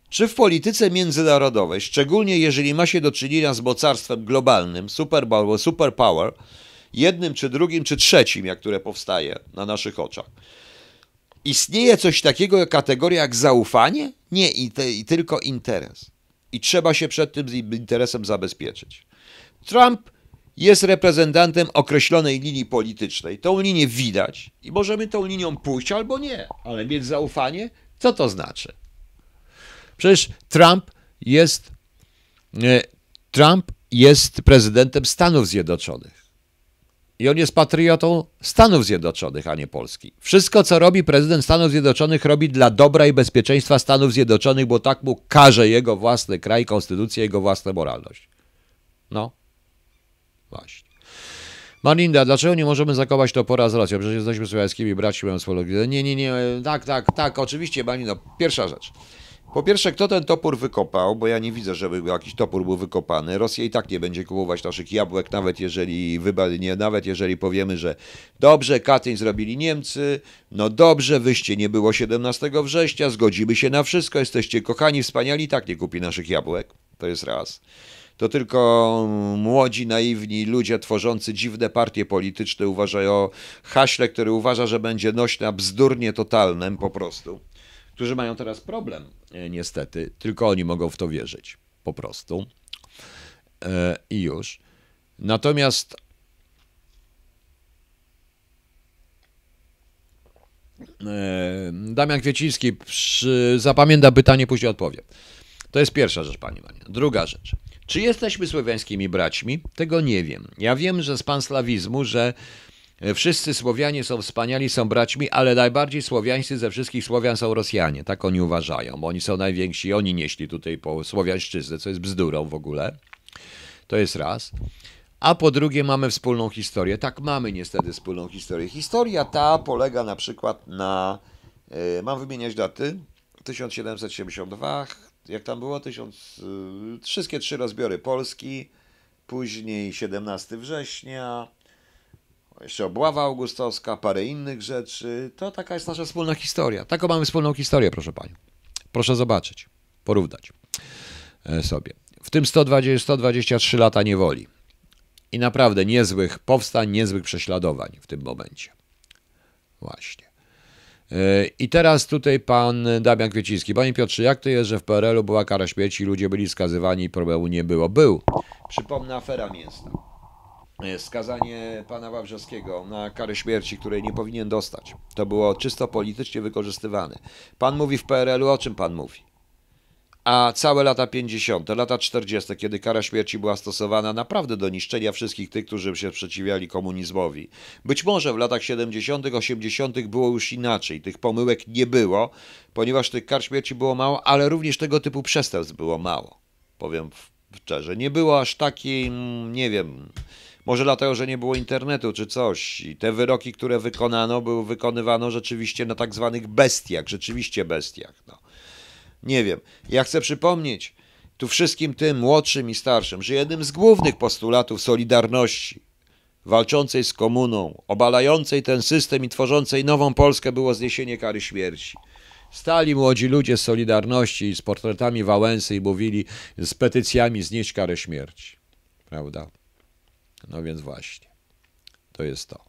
Czy w polityce międzynarodowej, szczególnie jeżeli ma się do czynienia z mocarstwem globalnym, superpower, superpower, jednym czy drugim czy trzecim, jak które powstaje na naszych oczach, istnieje coś takiego jak kategoria jak zaufanie? Nie, i, te, i tylko interes. I trzeba się przed tym interesem zabezpieczyć. Trump jest reprezentantem określonej linii politycznej. Tą linię widać i możemy tą linią pójść albo nie, ale mieć zaufanie, co to znaczy? Przecież Trump jest, Trump jest prezydentem Stanów Zjednoczonych. I on jest patriotą Stanów Zjednoczonych, a nie Polski. Wszystko, co robi prezydent Stanów Zjednoczonych, robi dla dobra i bezpieczeństwa Stanów Zjednoczonych, bo tak mu każe jego własny kraj, konstytucja, jego własna moralność. No, właśnie. Malinda, dlaczego nie możemy zakować topora z Rosją? Przecież jesteśmy słowiańskimi braćmi, Nie, nie, nie, tak, tak, tak, oczywiście, Malino. Pierwsza rzecz. Po pierwsze, kto ten topór wykopał, bo ja nie widzę, żeby jakiś topór był wykopany. Rosja i tak nie będzie kupować naszych jabłek, nawet jeżeli, nie, nawet jeżeli powiemy, że dobrze, Katyń zrobili Niemcy, no dobrze, wyście nie było 17 września, zgodzimy się na wszystko, jesteście kochani, wspaniali, tak nie kupi naszych jabłek. To jest raz. To tylko młodzi, naiwni ludzie tworzący dziwne partie polityczne uważają haśle, który uważa, że będzie nośne bzdurnie totalnym po prostu którzy mają teraz problem, e, niestety, tylko oni mogą w to wierzyć, po prostu. E, I już. Natomiast Damian Kwieciński przy, zapamięta pytanie, później odpowiem. To jest pierwsza rzecz, pani Maria. Druga rzecz. Czy jesteśmy słowiańskimi braćmi? Tego nie wiem. Ja wiem, że z panslawizmu, że wszyscy Słowianie są wspaniali, są braćmi, ale najbardziej słowiańscy ze wszystkich Słowian są Rosjanie. Tak oni uważają, bo oni są najwięksi, oni nieśli tutaj po słowiańszczyznę, co jest bzdurą w ogóle. To jest raz. A po drugie mamy wspólną historię. Tak, mamy niestety wspólną historię. Historia ta polega na przykład na, yy, mam wymieniać daty, 1772, jak tam było, tysiąc, yy, wszystkie trzy rozbiory Polski, później 17 września, jeszcze obława augustowska, parę innych rzeczy. To taka jest nasza wspólna historia. Taką mamy wspólną historię, proszę Pani. Proszę zobaczyć, porównać e, sobie. W tym 120, 123 lata niewoli i naprawdę niezłych powstań, niezłych prześladowań w tym momencie. Właśnie. E, I teraz tutaj pan Damian Kwieciński. Panie Piotrze, jak to jest, że w PRL-u była kara śmierci, ludzie byli skazywani i problemu nie było? Był. Przypomnę afera mięsna. E, skazanie pana Wawrzewskiego na karę śmierci, której nie powinien dostać. To było czysto politycznie wykorzystywane. Pan mówi w PRL-u, o czym pan mówi? a całe lata 50., lata 40., kiedy kara śmierci była stosowana naprawdę do niszczenia wszystkich tych, którzy się sprzeciwiali komunizmowi. Być może w latach 70., 80. było już inaczej, tych pomyłek nie było, ponieważ tych kar śmierci było mało, ale również tego typu przestępstw było mało. Powiem szczerze, nie było aż takiej, nie wiem, może dlatego, że nie było internetu czy coś. I te wyroki, które wykonano, były wykonywano rzeczywiście na tak zwanych bestiach, rzeczywiście bestiach. No. Nie wiem. Ja chcę przypomnieć tu wszystkim tym młodszym i starszym, że jednym z głównych postulatów Solidarności, walczącej z komuną, obalającej ten system i tworzącej nową Polskę było zniesienie kary śmierci. Stali młodzi ludzie z Solidarności z portretami Wałęsy i mówili z petycjami znieść karę śmierci. Prawda? No więc właśnie. To jest to.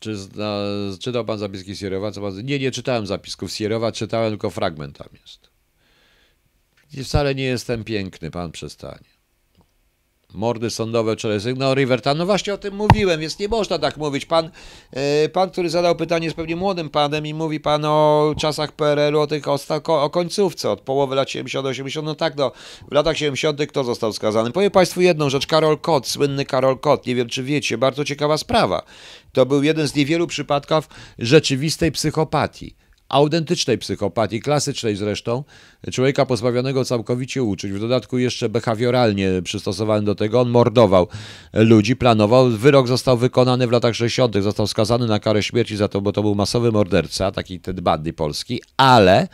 Czy zna, czytał pan zapiski Sierowa? Co pan, nie, nie czytałem zapisków Sierowa, czytałem tylko fragment tam jest. I wcale nie jestem piękny, pan przestanie mordy sądowe wczoraj sygnał Riverta. No właśnie o tym mówiłem, więc nie można tak mówić. Pan, yy, pan który zadał pytanie, jest pewnie młodym panem i mówi pan o czasach PRL-u, o tych o, o końcówce, od połowy lat 70-80. No tak, no, w latach 70. kto został skazany? Powiem państwu jedną rzecz. Karol Kot, słynny Karol Kot, nie wiem czy wiecie, bardzo ciekawa sprawa. To był jeden z niewielu przypadków rzeczywistej psychopatii autentycznej psychopatii, klasycznej zresztą, człowieka pozbawionego całkowicie uczuć, w dodatku jeszcze behawioralnie przystosowany do tego, on mordował ludzi, planował, wyrok został wykonany w latach 60., został skazany na karę śmierci za to, bo to był masowy morderca, taki ten bandy polski, ale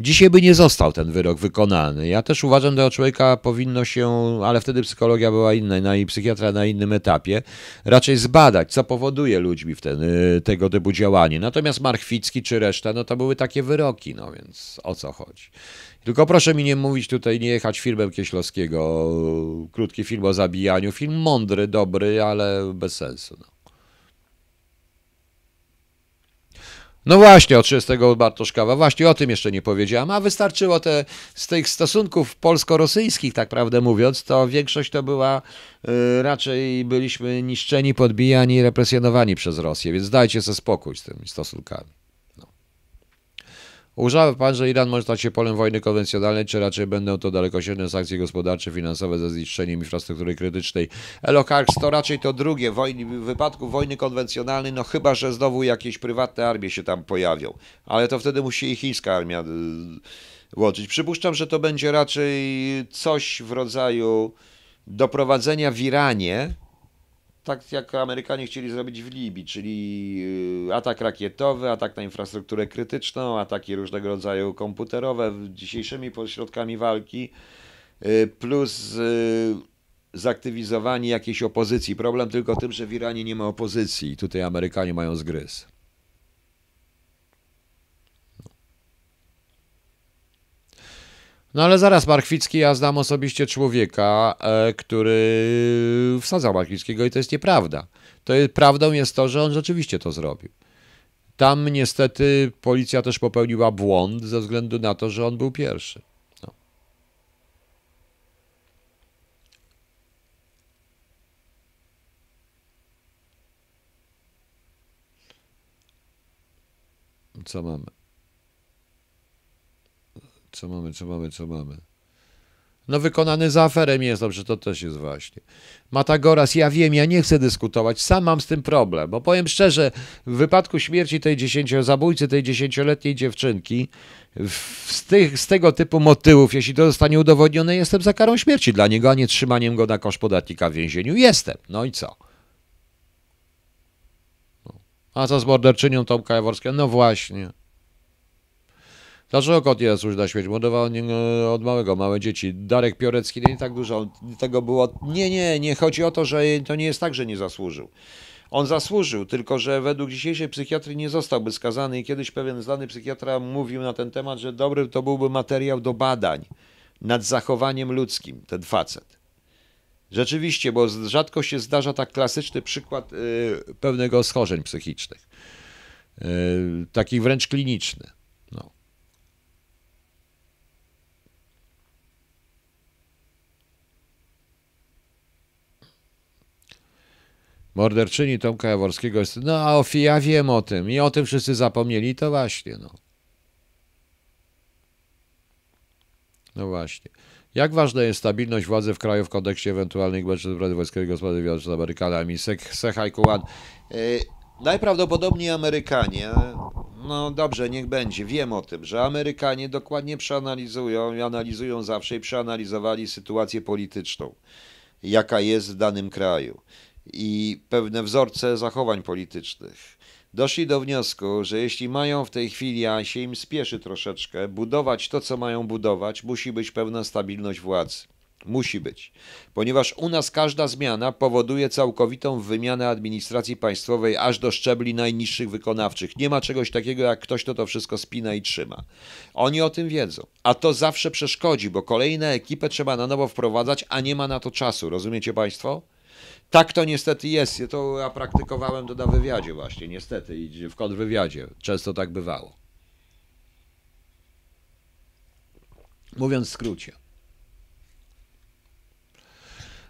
dzisiaj by nie został ten wyrok wykonany. Ja też uważam, że tego człowieka powinno się, ale wtedy psychologia była inna, no i psychiatra na innym etapie, raczej zbadać, co powoduje ludźmi w ten, y, tego typu działanie. Natomiast Marchwicki czy reszta, no to były takie wyroki, no więc o co chodzi. Tylko proszę mi nie mówić tutaj, nie jechać filmem Kieślowskiego, krótki film o zabijaniu, film mądry, dobry, ale bez sensu. No. No właśnie, od 30 Bartoszkawa, właśnie o tym jeszcze nie powiedziałam, a wystarczyło te, z tych stosunków polsko-rosyjskich, tak prawdę mówiąc, to większość to była, y, raczej byliśmy niszczeni, podbijani, represjonowani przez Rosję, więc dajcie sobie spokój z tymi stosunkami. Uważa pan, że Iran może stać się polem wojny konwencjonalnej, czy raczej będą to dalekosiężne sankcje gospodarcze, finansowe ze zniszczeniem infrastruktury krytycznej? Elokarks to raczej to drugie. Wojny, w wypadku wojny konwencjonalnej, no chyba, że znowu jakieś prywatne armie się tam pojawią. Ale to wtedy musi i chińska armia y, łączyć. Przypuszczam, że to będzie raczej coś w rodzaju doprowadzenia w Iranie tak jak Amerykanie chcieli zrobić w Libii, czyli y, atak rakietowy, atak na infrastrukturę krytyczną, ataki różnego rodzaju komputerowe dzisiejszymi środkami walki, y, plus y, zaktywizowanie jakiejś opozycji. Problem tylko tym, że w Iranie nie ma opozycji. Tutaj Amerykanie mają zgryz. No ale zaraz Marchwicki, ja znam osobiście człowieka, e, który wsadzał Marchwickiego i to jest nieprawda. To jest, prawdą jest to, że on rzeczywiście to zrobił. Tam niestety policja też popełniła błąd ze względu na to, że on był pierwszy. No. Co mamy? Co mamy, co mamy, co mamy? No wykonany za aferę jest, dobrze, to też jest właśnie. Matagoras, ja wiem, ja nie chcę dyskutować, sam mam z tym problem, bo powiem szczerze, w wypadku śmierci tej dziesięcio, zabójcy tej dziesięcioletniej dziewczynki, z, tych, z tego typu motywów, jeśli to zostanie udowodnione, jestem za karą śmierci dla niego, a nie trzymaniem go na kosz podatnika w więzieniu. Jestem. No i co? No. A co z morderczynią Tomka Jaworskiego? No właśnie. Dlaczego kot już na śmierć? Mordował od małego, małe dzieci. Darek Piorecki, nie tak dużo tego było. Nie, nie, nie chodzi o to, że to nie jest tak, że nie zasłużył. On zasłużył, tylko że według dzisiejszej psychiatrii nie zostałby skazany i kiedyś pewien znany psychiatra mówił na ten temat, że dobry to byłby materiał do badań nad zachowaniem ludzkim, ten facet. Rzeczywiście, bo rzadko się zdarza tak klasyczny przykład y, pewnego schorzeń psychicznych, y, takich wręcz klinicznych. Morderczyni Tomka Jaworskiego jest, no a Ofi, ja wiem o tym i o tym wszyscy zapomnieli, to właśnie, no. No właśnie. Jak ważna jest stabilność władzy w kraju w kontekście ewentualnych głębszych zbrodni wojskowych gospodarki wywiadu z Amerykanami? Sechaj Kuan. Yy, najprawdopodobniej Amerykanie, no dobrze, niech będzie, wiem o tym, że Amerykanie dokładnie przeanalizują i analizują zawsze i przeanalizowali sytuację polityczną, jaka jest w danym kraju i pewne wzorce zachowań politycznych. Doszli do wniosku, że jeśli mają w tej chwili, a się im spieszy troszeczkę, budować to, co mają budować, musi być pewna stabilność władzy. Musi być, ponieważ u nas każda zmiana powoduje całkowitą wymianę administracji państwowej aż do szczebli najniższych wykonawczych. Nie ma czegoś takiego jak ktoś, kto to wszystko spina i trzyma. Oni o tym wiedzą, a to zawsze przeszkodzi, bo kolejne ekipę trzeba na nowo wprowadzać, a nie ma na to czasu. Rozumiecie Państwo? Tak to niestety jest. To ja praktykowałem to na wywiadzie właśnie, niestety, w kontrwywiadzie. Często tak bywało. Mówiąc w skrócie.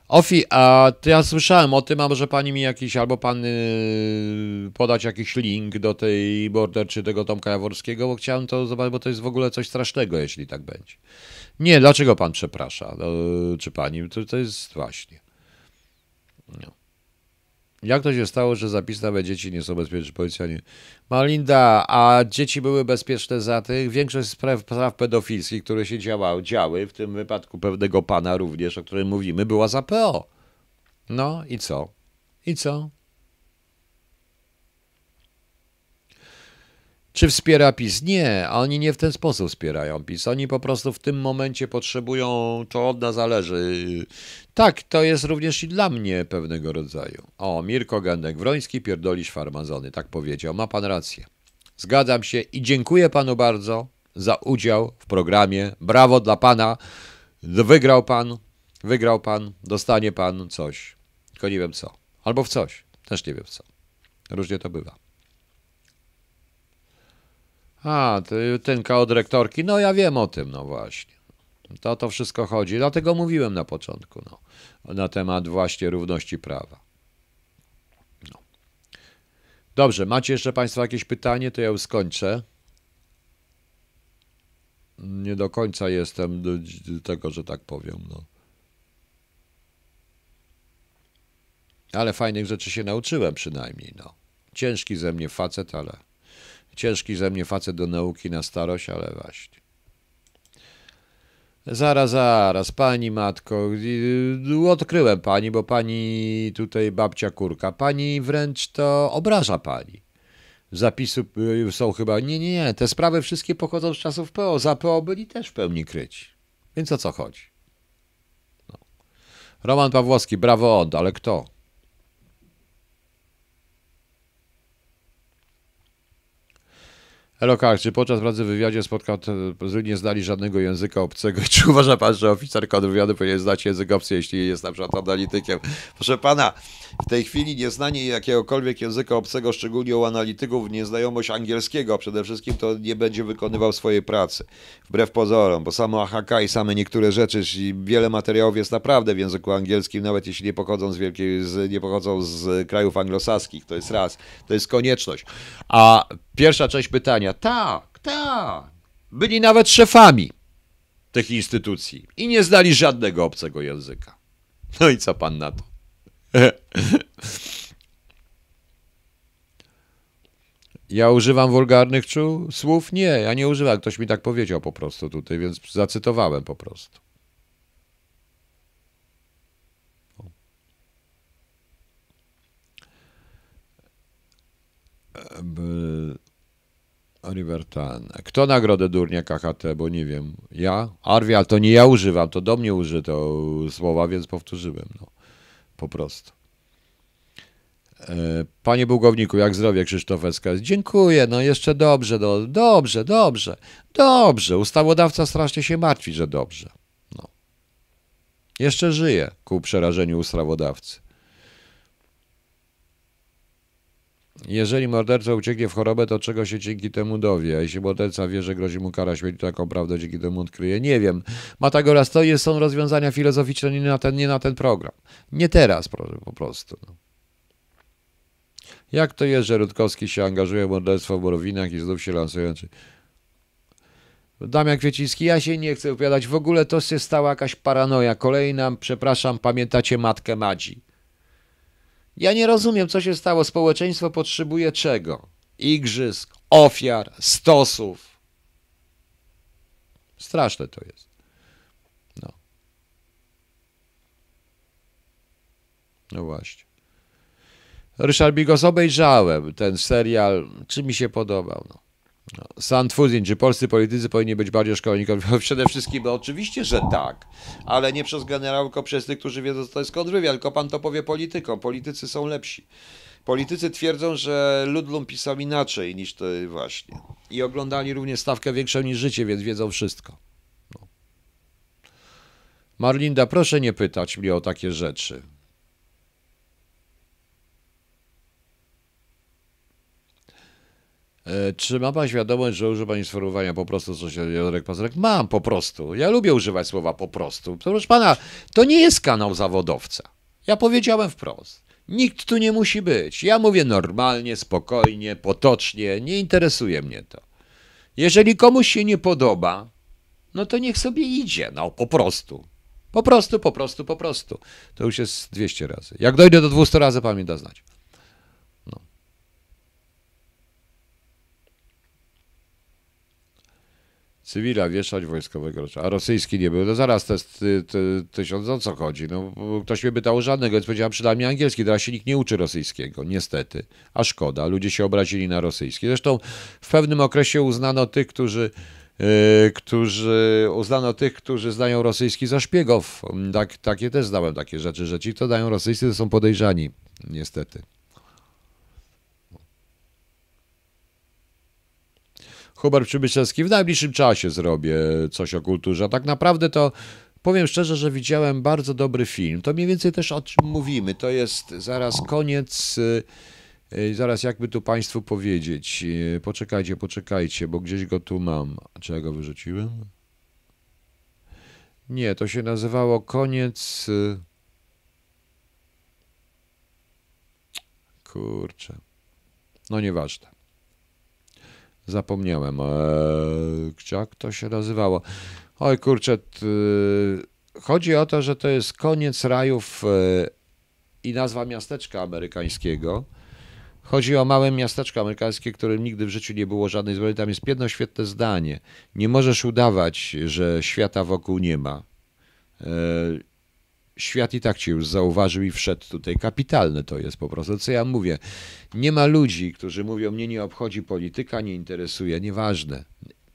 Ofi, a ja słyszałem o tym, a może pani mi jakiś, albo pan yy, podać jakiś link do tej border czy tego Tomka Jaworskiego, bo chciałem to zobaczyć, bo to jest w ogóle coś strasznego, jeśli tak będzie. Nie, dlaczego pan przeprasza, no, czy pani? To, to jest właśnie. No. Jak to się stało, że zapisane dzieci nie są bezpieczne? Policja nie. Malinda, a dzieci były bezpieczne za tych? Większość spraw, spraw pedofilskich, które się działały, działy, w tym wypadku pewnego pana również, o którym mówimy, była za PO. No i co? I co? Czy wspiera PiS? Nie, oni nie w ten sposób wspierają PiS. Oni po prostu w tym momencie potrzebują, to od nas zależy. Tak, to jest również i dla mnie pewnego rodzaju. O, Mirko Gędek-Wroński, pierdolisz farmazony, tak powiedział. Ma pan rację. Zgadzam się i dziękuję panu bardzo za udział w programie. Brawo dla pana. Wygrał pan, wygrał pan, dostanie pan coś. Tylko nie wiem co. Albo w coś. Też nie wiem co. Różnie to bywa. A, ten od rektorki, no ja wiem o tym, no właśnie. To to wszystko chodzi. Dlatego mówiłem na początku, no, na temat właśnie równości prawa. No. Dobrze, macie jeszcze Państwo jakieś pytanie, to ja już skończę. Nie do końca jestem do tego, że tak powiem. No. Ale fajnych rzeczy się nauczyłem przynajmniej. No. Ciężki ze mnie facet, ale Ciężki ze mnie facet do nauki na starość, ale właśnie. Zaraz, zaraz, pani matko, odkryłem pani, bo pani tutaj babcia kurka, pani wręcz to obraża pani. Zapisy y, są chyba, nie, nie, nie, te sprawy wszystkie pochodzą z czasów PO, za PO byli też w pełni kryci. Więc o co chodzi? No. Roman Pawłowski, brawo on, ale kto? Elokar, czy podczas pracy w wywiadzie spotkał, nie znali żadnego języka obcego? Czy uważa pan, że oficer kontrwywiadu powinien znać język obcy, jeśli jest na przykład analitykiem? Proszę pana, w tej chwili nieznanie jakiegokolwiek języka obcego, szczególnie u analityków, nieznajomość angielskiego przede wszystkim, to nie będzie wykonywał swojej pracy. Wbrew pozorom, bo samo AHK i same niektóre rzeczy, wiele materiałów jest naprawdę w języku angielskim, nawet jeśli nie pochodzą z, wielkiej, z, nie pochodzą z krajów anglosaskich. To jest raz, to jest konieczność. A Pierwsza część pytania. Tak, tak. Byli nawet szefami tych instytucji i nie znali żadnego obcego języka. No i co pan na to? Ja używam wulgarnych czu- słów? Nie, ja nie używam. Ktoś mi tak powiedział po prostu tutaj, więc zacytowałem po prostu. Oliver Tan. Kto nagrodę durnia KHT, bo nie wiem. Ja? Arwi, ale to nie ja używam, to do mnie użyto słowa, więc powtórzyłem. No. Po prostu. E, Panie Bułgowniku, jak zdrowie Krzysztof Eska? Dziękuję, no jeszcze dobrze, no, dobrze, dobrze, dobrze. Ustawodawca strasznie się martwi, że dobrze. No. Jeszcze żyje ku przerażeniu ustawodawcy. Jeżeli morderca ucieknie w chorobę, to czego się dzięki temu dowie? A jeśli morderca wie, że grozi mu kara śmierci, to taką prawdę dzięki temu odkryje? Nie wiem. Matagoras, to jest, są rozwiązania filozoficzne nie na ten, nie na ten program. Nie teraz, proszę, po prostu. No. Jak to jest, że Rutkowski się angażuje w morderstwo w Borowinach i znów się lansuje? Damian Kwieciński, ja się nie chcę opowiadać. W ogóle to się stała jakaś paranoja. Kolejna, przepraszam, pamiętacie matkę Madzi. Ja nie rozumiem, co się stało. Społeczeństwo potrzebuje czego? Igrzysk, ofiar, stosów. Straszne to jest. No. No właśnie. Ryszard Bigos obejrzałem ten serial. Czy mi się podobał? No. No. Sandfuzin, czy polscy politycy powinni być bardziej szkoleni? Przede wszystkim, no oczywiście, że tak, ale nie przez generałów, tylko przez tych, którzy wiedzą, co to jest kontrwywiad, tylko pan to powie politykom. Politycy są lepsi. Politycy twierdzą, że Ludlum pisał inaczej niż to właśnie. I oglądali również stawkę większą niż życie, więc wiedzą wszystko. No. Marlinda, proszę nie pytać mnie o takie rzeczy. Czy ma pan świadomość, że używa pan sformułowania po prostu coś Jodorek Pazurek? Mam po prostu. Ja lubię używać słowa po prostu. Proszę pana, to nie jest kanał zawodowca. Ja powiedziałem wprost. Nikt tu nie musi być. Ja mówię normalnie, spokojnie, potocznie. Nie interesuje mnie to. Jeżeli komuś się nie podoba, no to niech sobie idzie. No po prostu. Po prostu, po prostu, po prostu. To już jest 200 razy. Jak dojdę do 200 razy, pan mi da znać. Cywila wieszać wojskowego, a rosyjski nie był. No zaraz to jest ty, ty, tysiąc, o co chodzi? No, ktoś mnie pytał żadnego, więc powiedziałem przynajmniej angielski. Teraz się nikt nie uczy rosyjskiego, niestety. A szkoda, ludzie się obrazili na rosyjski. Zresztą w pewnym okresie uznano tych, którzy Yy, którzy uznano tych, którzy znają rosyjski za szpiegów. Tak, takie też znałem takie rzeczy, że ci, kto dają rosyjscy, to są podejrzani, niestety. Hubert Przybyszewski, w najbliższym czasie zrobię coś o kulturze. A tak naprawdę to powiem szczerze, że widziałem bardzo dobry film. To mniej więcej też o czym mówimy. To jest zaraz koniec. y, Zaraz jakby tu Państwu powiedzieć. Y, Poczekajcie, poczekajcie, bo gdzieś go tu mam. Czy ja go wyrzuciłem? Nie, to się nazywało koniec. y, Kurczę. No nieważne. Zapomniałem. Eee, jak to się nazywało? Oj kurczę, t, chodzi o to, że to jest koniec rajów e, i nazwa miasteczka amerykańskiego. Chodzi o małe miasteczko amerykańskie, którym nigdy w życiu nie było żadnej zbroi. Tam jest jedno świetne zdanie. Nie możesz udawać, że świata wokół nie ma. Świat i tak cię już zauważył i wszedł tutaj. Kapitalne to jest po prostu. Co ja mówię? Nie ma ludzi, którzy mówią, mnie nie obchodzi polityka, nie interesuje. Nieważne.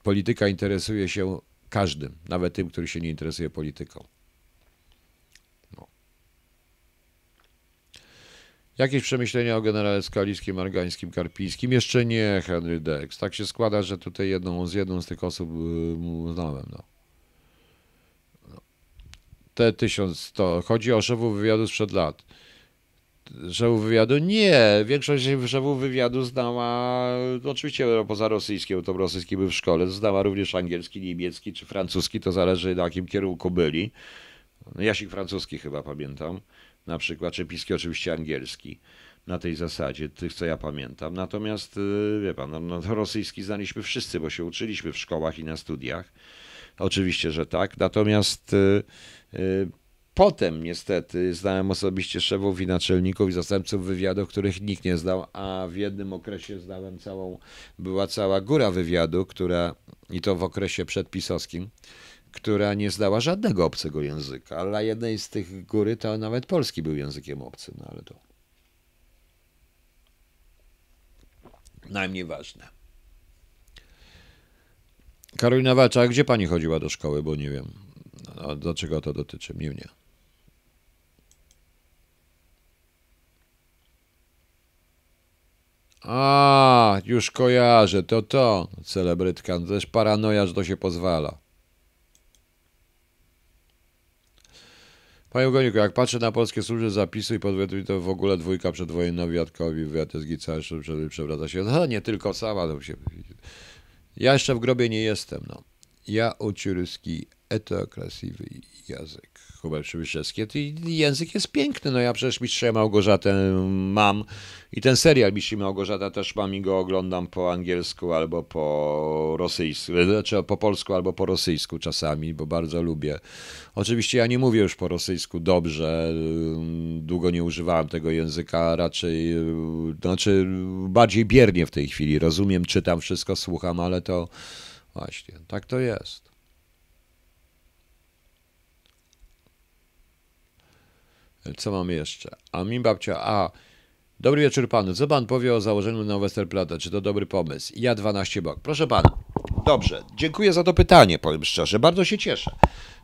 Polityka interesuje się każdym, nawet tym, który się nie interesuje polityką. No. Jakieś przemyślenia o generale Skaliskim, Argańskim, Karpińskim? Jeszcze nie, Henry Dex. Tak się składa, że tutaj jedną z jedną z tych osób yy, znałem. No. Te 1100. Chodzi o szefów wywiadu sprzed lat. Szefów wywiadu? Nie. Większość szefów wywiadu znała, oczywiście poza rosyjskim, to rosyjski był w szkole, znała również angielski, niemiecki czy francuski, to zależy na jakim kierunku byli. Jasik francuski chyba pamiętam, na przykład, Czepiński oczywiście angielski. na tej zasadzie, tych co ja pamiętam. Natomiast, y, wie pan, no, no, rosyjski znaliśmy wszyscy, bo się uczyliśmy w szkołach i na studiach. Oczywiście, że tak. Natomiast y, potem niestety znałem osobiście szefów i naczelników i zastępców wywiadu, których nikt nie znał, a w jednym okresie znałem całą, była cała góra wywiadu, która, i to w okresie przedpisowskim, która nie znała żadnego obcego języka, ale dla jednej z tych góry to nawet polski był językiem obcym, no ale to najmniej ważne. Karolina Walcza, gdzie pani chodziła do szkoły, bo nie wiem, a do czego to dotyczy, mnie nie. A, już kojarzę, to to, celebrytka, też paranoja, że to się pozwala. Panie Goniku, jak patrzę na polskie służby zapisu i podwiatuj, to w ogóle dwójka przedwojenna wywiadkowi, wywiad SG cały przewraca się. No nie tylko sama. To się... Ja jeszcze w grobie nie jestem. No. Ja uciurski, eto krasiwy język. Hubert Przybyszewski. Język jest piękny. No ja przecież Mistrza Małgorzatę mam i ten serial Mistrz Małgorzata też mam i go oglądam po angielsku albo po rosyjsku, znaczy po polsku albo po rosyjsku czasami, bo bardzo lubię. Oczywiście ja nie mówię już po rosyjsku dobrze, długo nie używałem tego języka, raczej, znaczy bardziej biernie w tej chwili. Rozumiem, czytam wszystko, słucham, ale to właśnie, tak to jest. Co mamy jeszcze? A mi babcia, a dobry wieczór panu. Co pan powie o założeniu na Westerplatte? Czy to dobry pomysł? Ja 12 bok. Proszę pana. Dobrze, dziękuję za to pytanie, powiem szczerze. Bardzo się cieszę.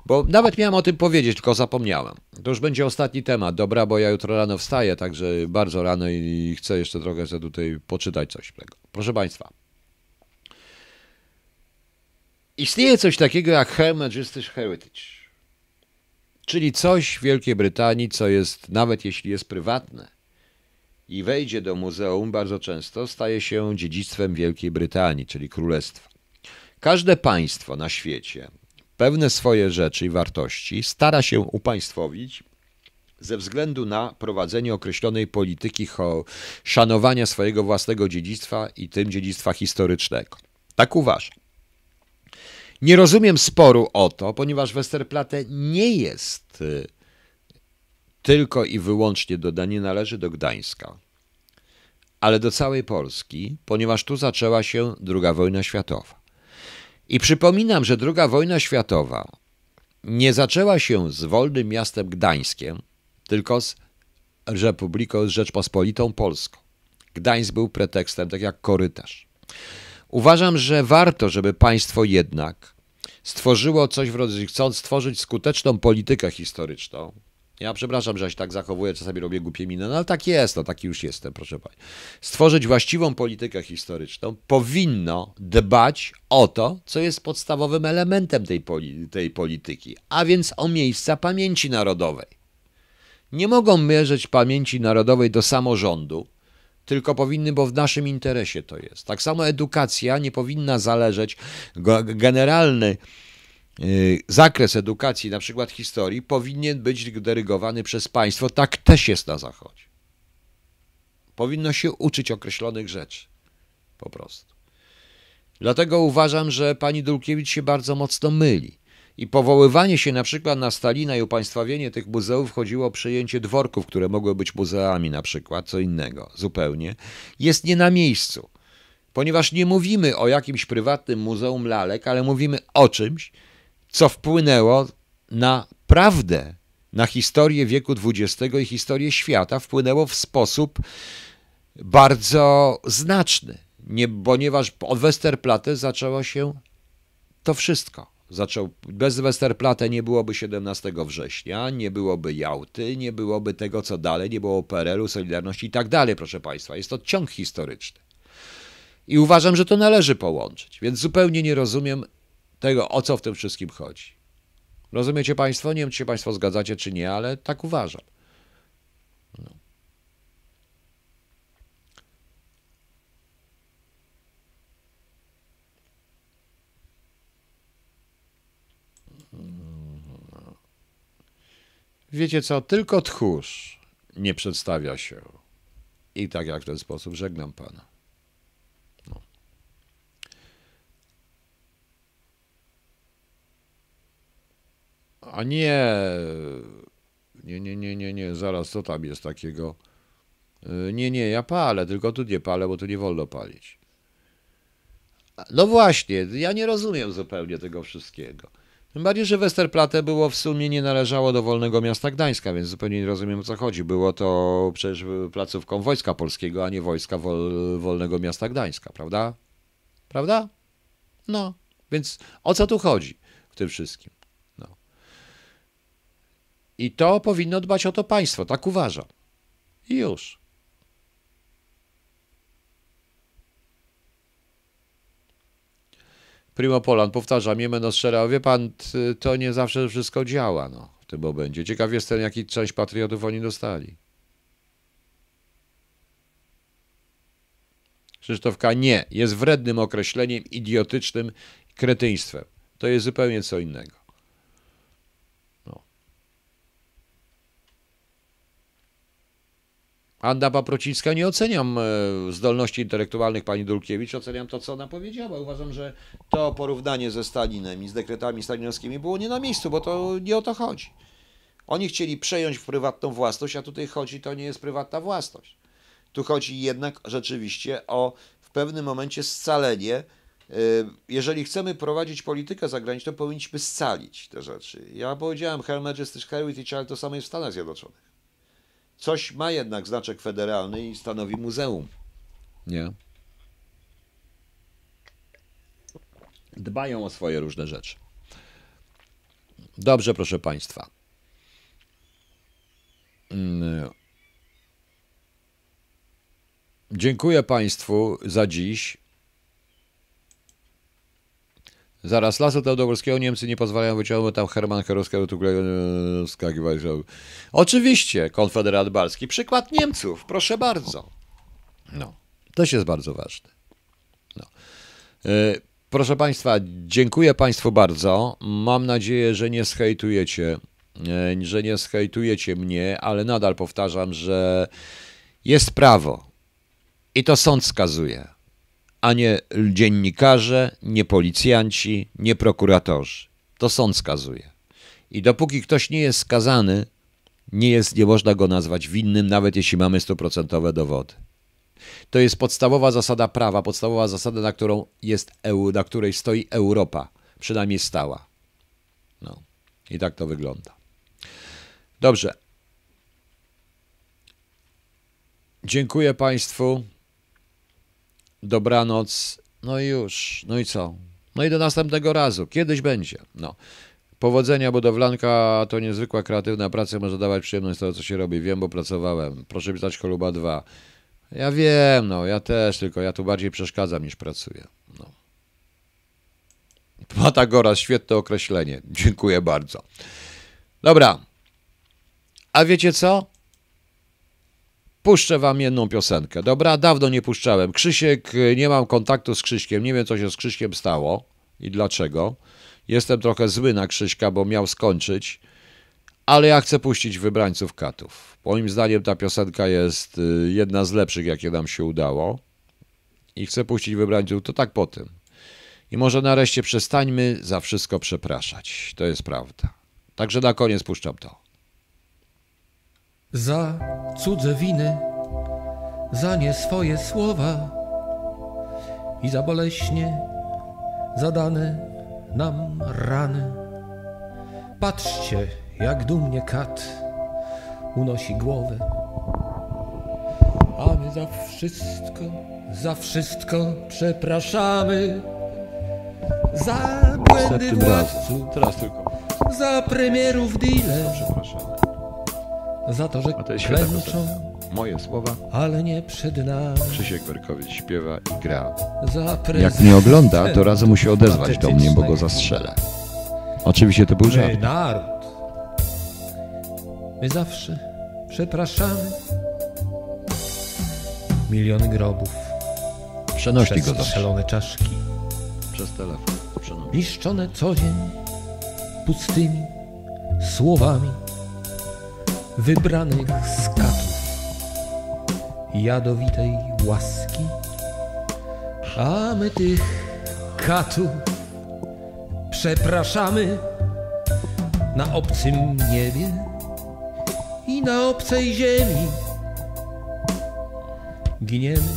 Bo nawet miałem o tym powiedzieć, tylko zapomniałem. To już będzie ostatni temat, dobra, bo ja jutro rano wstaję, także bardzo rano i chcę jeszcze trochę sobie tutaj poczytać coś. Proszę Państwa. Istnieje coś takiego jak Her Majesty's Heritage czyli coś w Wielkiej Brytanii, co jest, nawet jeśli jest prywatne i wejdzie do muzeum, bardzo często staje się dziedzictwem Wielkiej Brytanii, czyli królestwa. Każde państwo na świecie pewne swoje rzeczy i wartości stara się upaństwowić ze względu na prowadzenie określonej polityki szanowania swojego własnego dziedzictwa i tym dziedzictwa historycznego. Tak uważam. Nie rozumiem sporu o to, ponieważ Westerplatte nie jest y, tylko i wyłącznie do, nie należy do Gdańska, ale do całej Polski, ponieważ tu zaczęła się II wojna światowa. I przypominam, że II wojna światowa nie zaczęła się z wolnym miastem Gdańskiem, tylko z Republiką, Rzeczpospolitą Polską. Gdańsk był pretekstem, tak jak korytarz. Uważam, że warto, żeby państwo jednak stworzyło coś w rodzaju, chcąc stworzyć skuteczną politykę historyczną. Ja przepraszam, że się tak zachowuję, czasami robię głupie miny, no ale tak jest, no taki już jestem, proszę Pani. Stworzyć właściwą politykę historyczną powinno dbać o to, co jest podstawowym elementem tej, poli tej polityki, a więc o miejsca pamięci narodowej. Nie mogą mierzyć pamięci narodowej do samorządu, tylko powinny, bo w naszym interesie to jest. Tak samo edukacja nie powinna zależeć, generalny y, zakres edukacji, na przykład historii, powinien być dyrygowany przez państwo. Tak też jest na Zachodzie. Powinno się uczyć określonych rzeczy. Po prostu. Dlatego uważam, że pani Dulkiewicz się bardzo mocno myli. I powoływanie się na przykład na Stalina i upaństwawienie tych muzeów chodziło o przejęcie dworków, które mogły być muzeami na przykład, co innego zupełnie, jest nie na miejscu. Ponieważ nie mówimy o jakimś prywatnym muzeum lalek, ale mówimy o czymś, co wpłynęło na prawdę, na historię wieku XX i historię świata, wpłynęło w sposób bardzo znaczny, nie, ponieważ od Westerplatte zaczęło się to wszystko zaczął, bez Westerplatte nie byłoby 17 września, nie byłoby Jałty, nie byłoby tego, co dalej, nie było PRL-u, Solidarności i tak dalej, proszę Państwa. Jest to ciąg historyczny. I uważam, że to należy połączyć, więc zupełnie nie rozumiem tego, o co w tym wszystkim chodzi. Rozumiecie Państwo? Nie wiem, czy się Państwo zgadzacie, czy nie, ale tak uważam. Wiecie co, tylko tchórz nie przedstawia się. I tak jak w ten sposób żegnam pana. No. A nie, nie, nie, nie, nie, nie, zaraz, co tam jest takiego? Y, nie, nie, ja palę, tylko tu nie palę, bo tu nie wolno palić. No właśnie, ja nie rozumiem zupełnie tego wszystkiego. Tym bardziej, że Westerplatte było w sumie nie należało do Wolnego Miasta Gdańska, więc zupełnie nie rozumiem o co chodzi. Było to przecież placówką Wojska Polskiego, a nie Wojska Wol Wolnego Miasta Gdańska, prawda? Prawda? No, więc o co tu chodzi w tym wszystkim? No. I to powinno dbać o to państwo, tak uważam. I już. Primo Polan, powtarzam, Jemen szczera, wie pan, to nie zawsze wszystko działa no, w tym momencie. Ciekaw jestem, jaki część patriotów oni dostali. Krzysztof. Nie, jest wrednym określeniem, idiotycznym kretyństwem. To jest zupełnie co innego. Anna Paprocińska, nie oceniam e, zdolności intelektualnych pani Dulkiewicz, oceniam to, co ona powiedziała. Uważam, że to porównanie ze Stalinem i z dekretami stalinowskimi było nie na miejscu, bo to nie o to chodzi. Oni chcieli przejąć prywatną własność, a tutaj chodzi, to nie jest prywatna własność. Tu chodzi jednak rzeczywiście o w pewnym momencie scalenie. E, jeżeli chcemy prowadzić politykę zagraniczną, powinniśmy scalić te rzeczy. Ja powiedziałem, Her Majesty's Heritage, ale to samo jest w Stanach Zjednoczonych coś ma jednak znaczek federalny i stanowi muzeum. Nie? Dbają o swoje różne rzeczy. Dobrze, proszę Państwa. Mm. Dziękuję Państwu za dziś. Zaraz lasu Teodorskiego Niemcy nie pozwalają wyciągnąć tam Herman Herowskiego tu skakiwać. Oczywiście, konfederat balski. Przykład Niemców, proszę bardzo. No, to jest bardzo ważne. No. E, proszę Państwa, dziękuję Państwu bardzo. Mam nadzieję, że nie schejtujecie, e, że nie schejtujecie mnie, ale nadal powtarzam, że jest prawo i to sąd skazuje a nie dziennikarze, nie policjanci, nie prokuratorzy. To sąd skazuje. I dopóki ktoś nie jest skazany, nie, jest, nie można go nazwać winnym, nawet jeśli mamy stuprocentowe dowody. To jest podstawowa zasada prawa, podstawowa zasada, na, którą jest, na której stoi Europa, przynajmniej stała. No. I tak to wygląda. Dobrze. Dziękuję Państwu. Dobranoc. No i już. No i co? No i do następnego razu. Kiedyś będzie. No. Powodzenia budowlanka to niezwykła kreatywna praca, może dawać przyjemność z tego, co się robi. Wiem, bo pracowałem. Proszę pisać choluba 2. Ja wiem, no, ja też, tylko ja tu bardziej przeszkadzam niż pracuję. No. Patagoras, świetne określenie. Dziękuję bardzo. Dobra. A wiecie co? Puszczę wam jedną piosenkę. Dobra, dawno nie puszczałem. Krzysiek, y, nie mam kontaktu z Krzyśkiem, nie wiem co się z Krzyśkiem stało i dlaczego. Jestem trochę zły na Krzyśka, bo miał skończyć, ale ja chcę puścić Wybrańców Katów. Moim zdaniem ta piosenka jest y, jedna z lepszych, jakie nam się udało. I chcę puścić Wybrańców, to tak po tym. I może nareszcie przestańmy za wszystko przepraszać. To jest prawda. Także na koniec puszczam to za cudze winy, za nie swoje słowa i za boleśnie zadane nam rany. Patrzcie, jak dumnie kat unosi głowę, a my za wszystko, za wszystko przepraszamy. Za błędy władców, teraz tylko. za premierów dealer. Przepraszamy za to, że klęczą. Moje słowa. Ale nie przed nami. Krzysiek Berkowicz śpiewa i gra. Jak mnie ogląda, to razem musi odezwać do mnie, bo go zastrzelę. Oczywiście to był żart. My naród. My zawsze przepraszamy. Miliony grobów. Przenośli go Strzelone czaszki. Przez telefon. Niszczone co dzień pustymi słowami wybranych skatów jadowitej łaski, a my tych katów przepraszamy na obcym niebie i na obcej ziemi. Giniemy,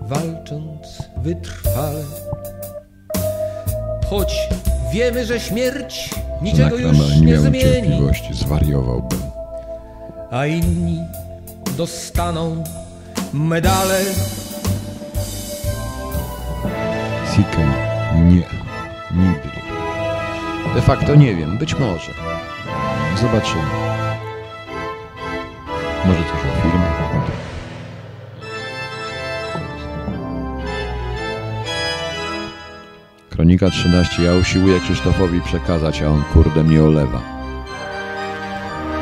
walcząc wytrwale, choć wiemy, że śmierć niczego już nie miałem zmieni, cierpliwości, zwariowałbym. a inni dostaną medale. Siken. Nie. Nigdy. De facto nie wiem. Być może. Zobaczymy. Może coś o filmach. Kronika 13. Ja usiłuję Krzysztofowi przekazać, a on kurde mnie olewa.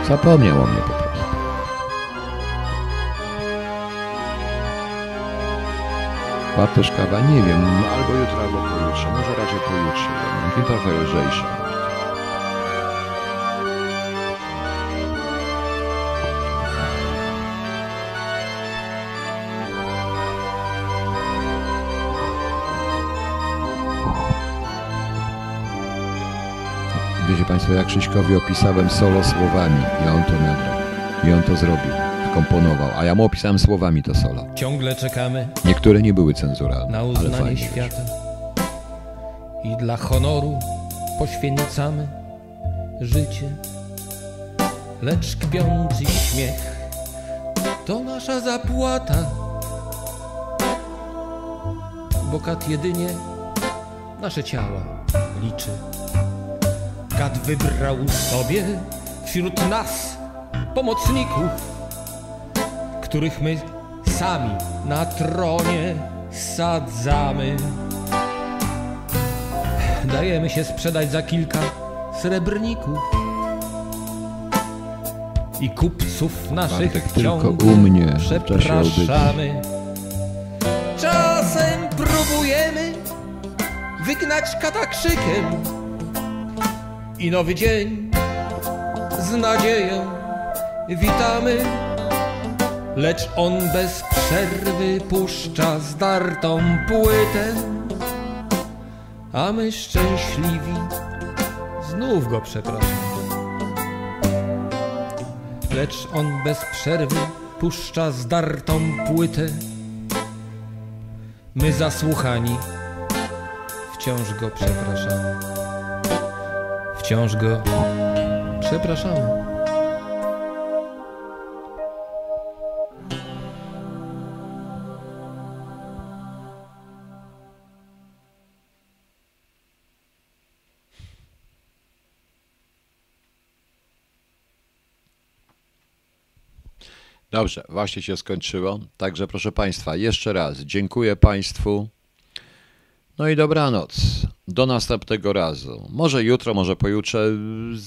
Zapomniał o mnie po prostu. Bartosz Kawa, nie wiem, albo jutro, albo pojutrze. Może raczej pojutrze. jednak. I Wiecie Państwo, jak Krzyśkowi opisałem solo słowami i on to nagrał. I on to zrobił, komponował, a ja mu opisałem słowami to solo. Ciągle czekamy Niektóre nie były cenzuralne, na uznanie świata i dla honoru poświęcamy życie. Lecz kpiący śmiech to nasza zapłata, bo kat jedynie nasze ciała liczy. Kat wybrał sobie wśród nas pomocników, których my sami na tronie sadzamy. Dajemy się sprzedać za kilka srebrników i kupców naszych Bartek, tylko u mnie przepraszamy. Czasem próbujemy wygnać kata krzykiem i nowy dzień z nadzieją witamy. Lecz on bez przerwy puszcza zdartą płytę, a my szczęśliwi znów go przepraszamy. Lecz on bez przerwy puszcza zdartą płytę, my zasłuchani wciąż go przepraszamy. Wciąż go przepraszamy. Dobrze, właśnie się skończyło. Także proszę Państwa, jeszcze raz dziękuję Państwu. No i dobranoc. Do następnego razu. Może jutro, może pojutrze.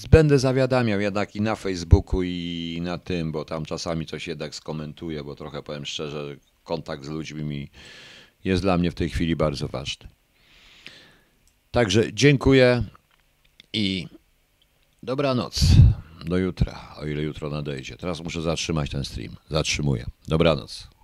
Będę zawiadamiał jednak i na Facebooku, i na tym, bo tam czasami coś jednak skomentuję, bo trochę powiem szczerze, kontakt z ludźmi mi jest dla mnie w tej chwili bardzo ważny. Także dziękuję i dobranoc. Do jutra, o ile jutro nadejdzie. Teraz muszę zatrzymać ten stream. Zatrzymuję. Dobranoc.